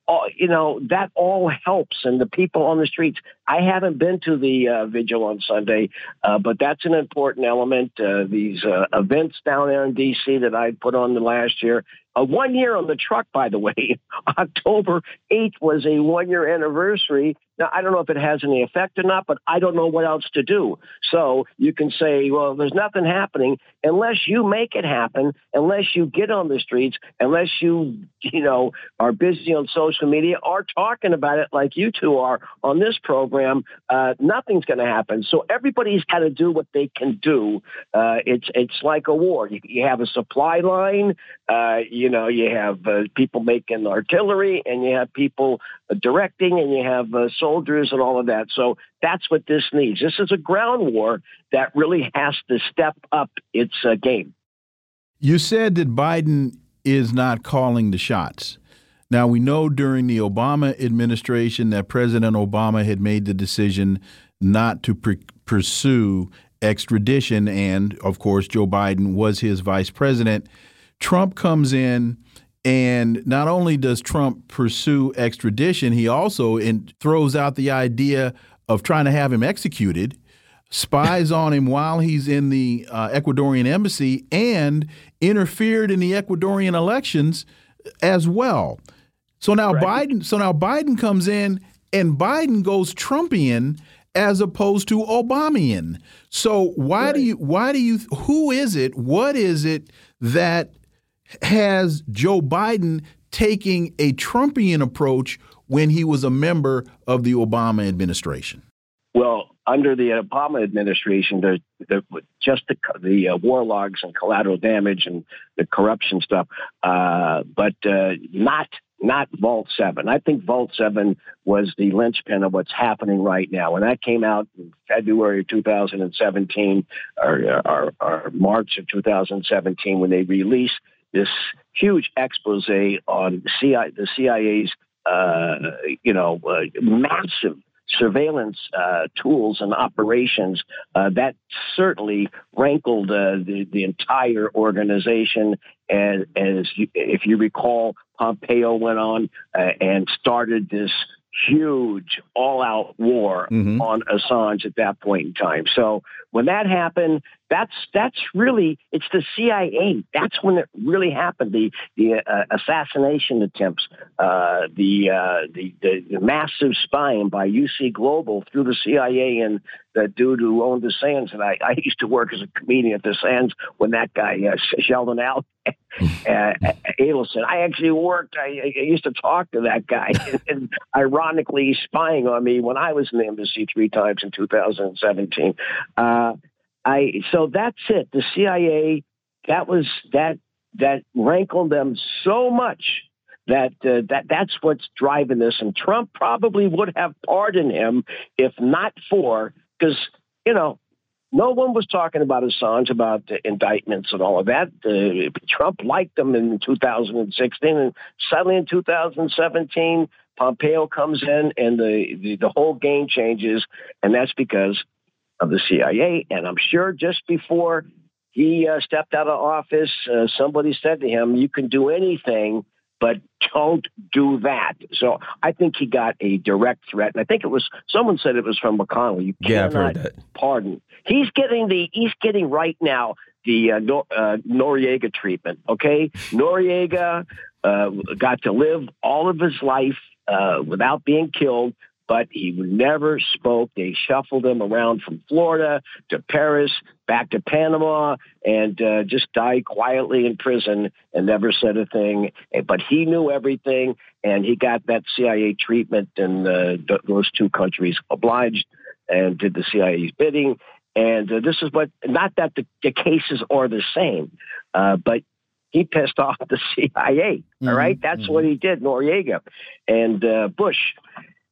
All, you know that all helps, and the people on the streets. I haven't been to the vigil on Sunday, but that's an important element. these events down there in D.C. that I put on the last year uh, one year on the truck, by the way. October 8th was a one year anniversary. Now, I don't know if it has any effect or not, but I don't know what else to do. So you can say, well, there's nothing happening unless you make it happen, unless you get on the streets, unless you, you know, are busy on social media or talking about it like you two are on this program. Uh, nothing's going to happen. So everybody's got to do what they can do. Uh, it's it's like a war. You, you have a supply line. Uh, you know, you have uh, people making artillery, and you have people uh, directing, and you have uh, soldiers, and all of that. So that's what this needs. This is a ground war that really has to step up its uh, game. You said that Biden is not calling the shots. Now, we know during the Obama administration that President Obama had made the decision not to pursue extradition, and of course, Joe Biden was his vice president. Trump comes in, and not only does Trump pursue extradition, he also in, throws out the idea of trying to have him executed, spies on him while he's in the uh, Ecuadorian embassy, and interfered in the Ecuadorian elections as well. So now right. Biden, so now Biden comes in, and Biden goes Trumpian as opposed to Obamian. So why right. do you why do you who is it? What is it that has Joe Biden taking a Trumpian approach when he was a member of the Obama administration? Well, under the Obama administration, the, the just the, the uh, war logs and collateral damage and the corruption stuff, uh, but uh, not not Vault Seven. I think Vault Seven was the linchpin of what's happening right now. When that came out in February of 2017 or, or, or March of 2017, when they released this huge expose on CIA, the CIA's, uh, you know, uh, massive surveillance uh, tools and operations uh, that certainly rankled uh, the, the entire organization. And as you, if you recall, Pompeo went on uh, and started this huge all-out war mm-hmm. on Assange at that point in time. So when that happened, that's that's really it's the CIA. That's when it really happened. The the uh, assassination attempts, uh, the, uh, the, the the massive spying by UC Global through the CIA and the dude who owned the Sands. And I, I used to work as a comedian at the Sands when that guy uh, Sheldon Al uh, Adelson. I actually worked. I, I used to talk to that guy, and, and ironically, spying on me when I was in the embassy three times in 2017. I so that's it. The CIA that was that that rankled them so much that uh, that that's what's driving this. And Trump probably would have pardoned him if not for because you know no one was talking about Assange, about the indictments and all of that. Uh, Trump liked them in 2016, and suddenly in 2017, Pompeo comes in, and the, the, the whole game changes, and that's because of the CIA. And I'm sure just before he uh, stepped out of office, uh, somebody said to him, "You can do anything." But don't do that. So I think he got a direct threat, and I think it was someone said it was from McConnell. You Yeah, I've cannot heard that. pardon. He's getting the he's getting right now the uh, Nor- uh, Noriega treatment. Okay, Noriega uh, got to live all of his life uh, without being killed, but he never spoke. They shuffled him around from Florida to Paris, back to Panama, and uh, just died quietly in prison and never said a thing. Eh, But he knew everything, and he got that CIA treatment, and uh, those two countries obliged and did the CIA's bidding. And uh, this is what, not that the, the cases are the same, uh, but he pissed off the CIA. All right, that's what he did, Noriega and uh, Bush.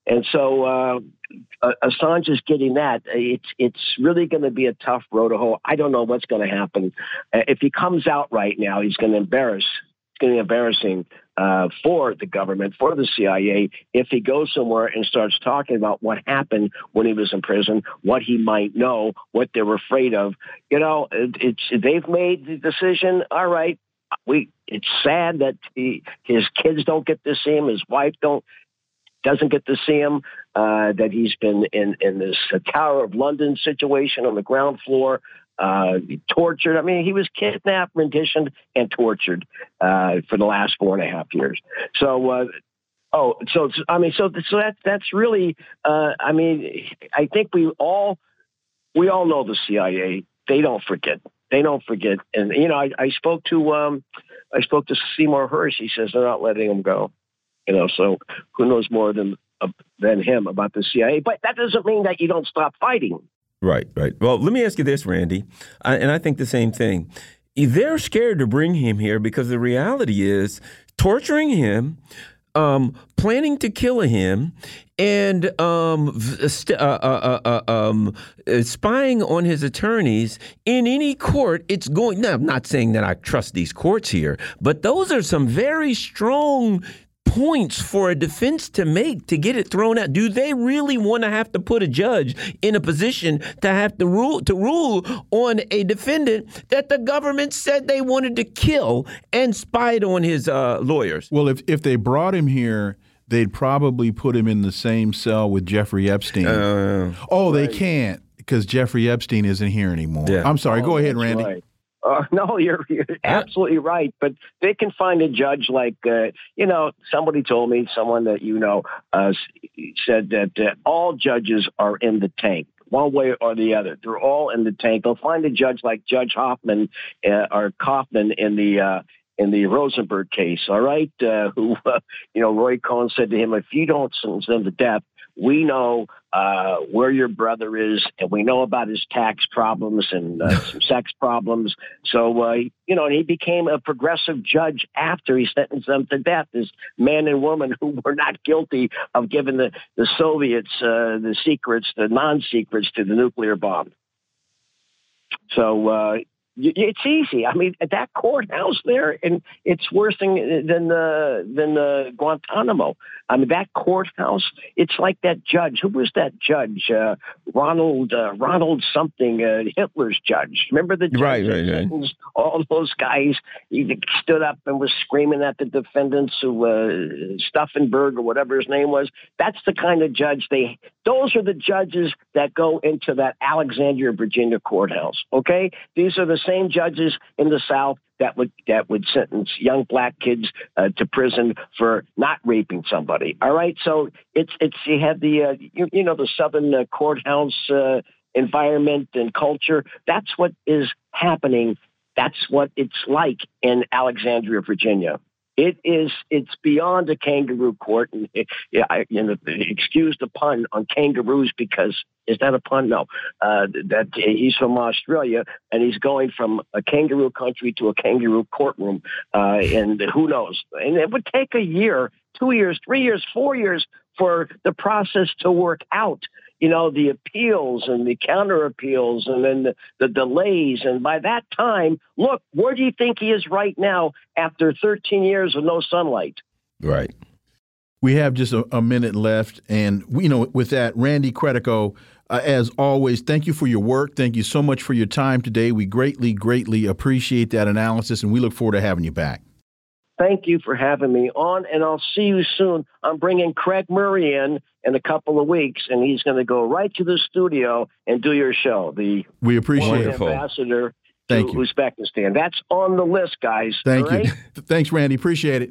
And so uh, Assange is getting that. It's it's really going to be a tough road to hoe. I don't know what's going to happen. Uh, if he comes out right now, he's going to embarrass. It's going to be embarrassing uh, for the government, for the CIA, if he goes somewhere and starts talking about what happened when he was in prison, what he might know, what they're afraid of. You know, it, it's they've made the decision. All right, we. It's sad that he, his kids don't get to see him. His wife don't doesn't get to see him. Uh, that he's been in in this uh, Tower of London situation on the ground floor, uh, tortured. I mean, he was kidnapped, renditioned, and tortured uh, for the last four and a half years. So. Uh, Oh, so I mean, so so that that's really. Uh, I mean, I think we all we all know the CIA. They don't forget. They don't forget. And you know, I, I spoke to um, I spoke to Seymour Hersh. He says they're not letting him go. You know, so who knows more than uh, than him about the CIA? But that doesn't mean that you don't stop fighting. Right, right. Well, let me ask you this, Randy, I, and I think the same thing. They're scared to bring him here because the reality is torturing him, um, planning to kill him, and um, uh, uh, uh, uh, um, uh, spying on his attorneys in any court. It's going. Now, I'm not saying that I trust these courts here, but those are some very strong points for a defense to make to get it thrown out. Do they really want to have to put a judge in a position to have to rule to rule on a defendant that the government said they wanted to kill and spied on his uh, lawyers? Well, if if they brought him here, they'd probably put him in the same cell with Jeffrey Epstein. Uh, oh, they can't because Jeffrey Epstein isn't here anymore. Yeah. I'm sorry. Go Oh, ahead, Randy. right. Uh, no, you're, you're absolutely right. But they can find a judge like, uh, you know, somebody told me, someone that you know, uh, said that uh, all judges are in the tank. One way or the other, they're all in the tank. They'll find a judge like Judge Hoffman uh, or Kaufman in the uh, in the Rosenberg case. All right, uh, who uh, you know, Roy Cohn said to him, "If you don't sentence them to death, we know uh, where your brother is, and we know about his tax problems and uh, some sex problems. So, uh, you know, and he became a progressive judge after he sentenced them to death. This man and woman who were not guilty of giving the, the Soviets uh, the secrets, the non secrets to the nuclear bomb. So, uh, it's easy. I mean, at that courthouse there, and it's worse than than the than the Guantanamo. I mean, that courthouse. It's like that judge. Who was that judge? Uh, Ronald uh, Ronald something. Uh, Hitler's judge. Remember the judge Right, right, right. all those guys? He stood up and was screaming at the defendants who uh, Stauffenberg or whatever his name was. That's the kind of judge they. Those are the judges that go into that Alexandria, Virginia courthouse. Okay, these are the same judges in the South that would that would sentence young black kids uh, to prison for not raping somebody. All right, so it's it's you have the uh, you, you know the Southern uh, courthouse uh, environment and culture. That's what is happening. That's what it's like in Alexandria, Virginia. It is. It's beyond a kangaroo court. And it, I, you know, excuse the pun on kangaroos because is that a pun? No. Uh, that he's from Australia and he's going from a kangaroo country to a kangaroo courtroom, uh, and who knows? And it would take a year, two years, three years, four years for the process to work out. You know, the appeals and the counter appeals and then the, the delays. And by that time, look, where do you think he is right now after 13 years of no sunlight? Right. We have just a, a minute left. And, you know, with that, Randy Credico, uh, as always, thank you for your work. Thank you so much for your time today. We greatly, greatly appreciate that analysis, and we look forward to having you back. Thank you for having me on, and I'll see you soon. I'm bringing Craig Murray in in a couple of weeks, and he's going to go right to the studio and do your show. The we appreciate it, ambassador Thank to you. Uzbekistan. That's on the list, guys. Thank All you. Thanks, Randy. Appreciate it.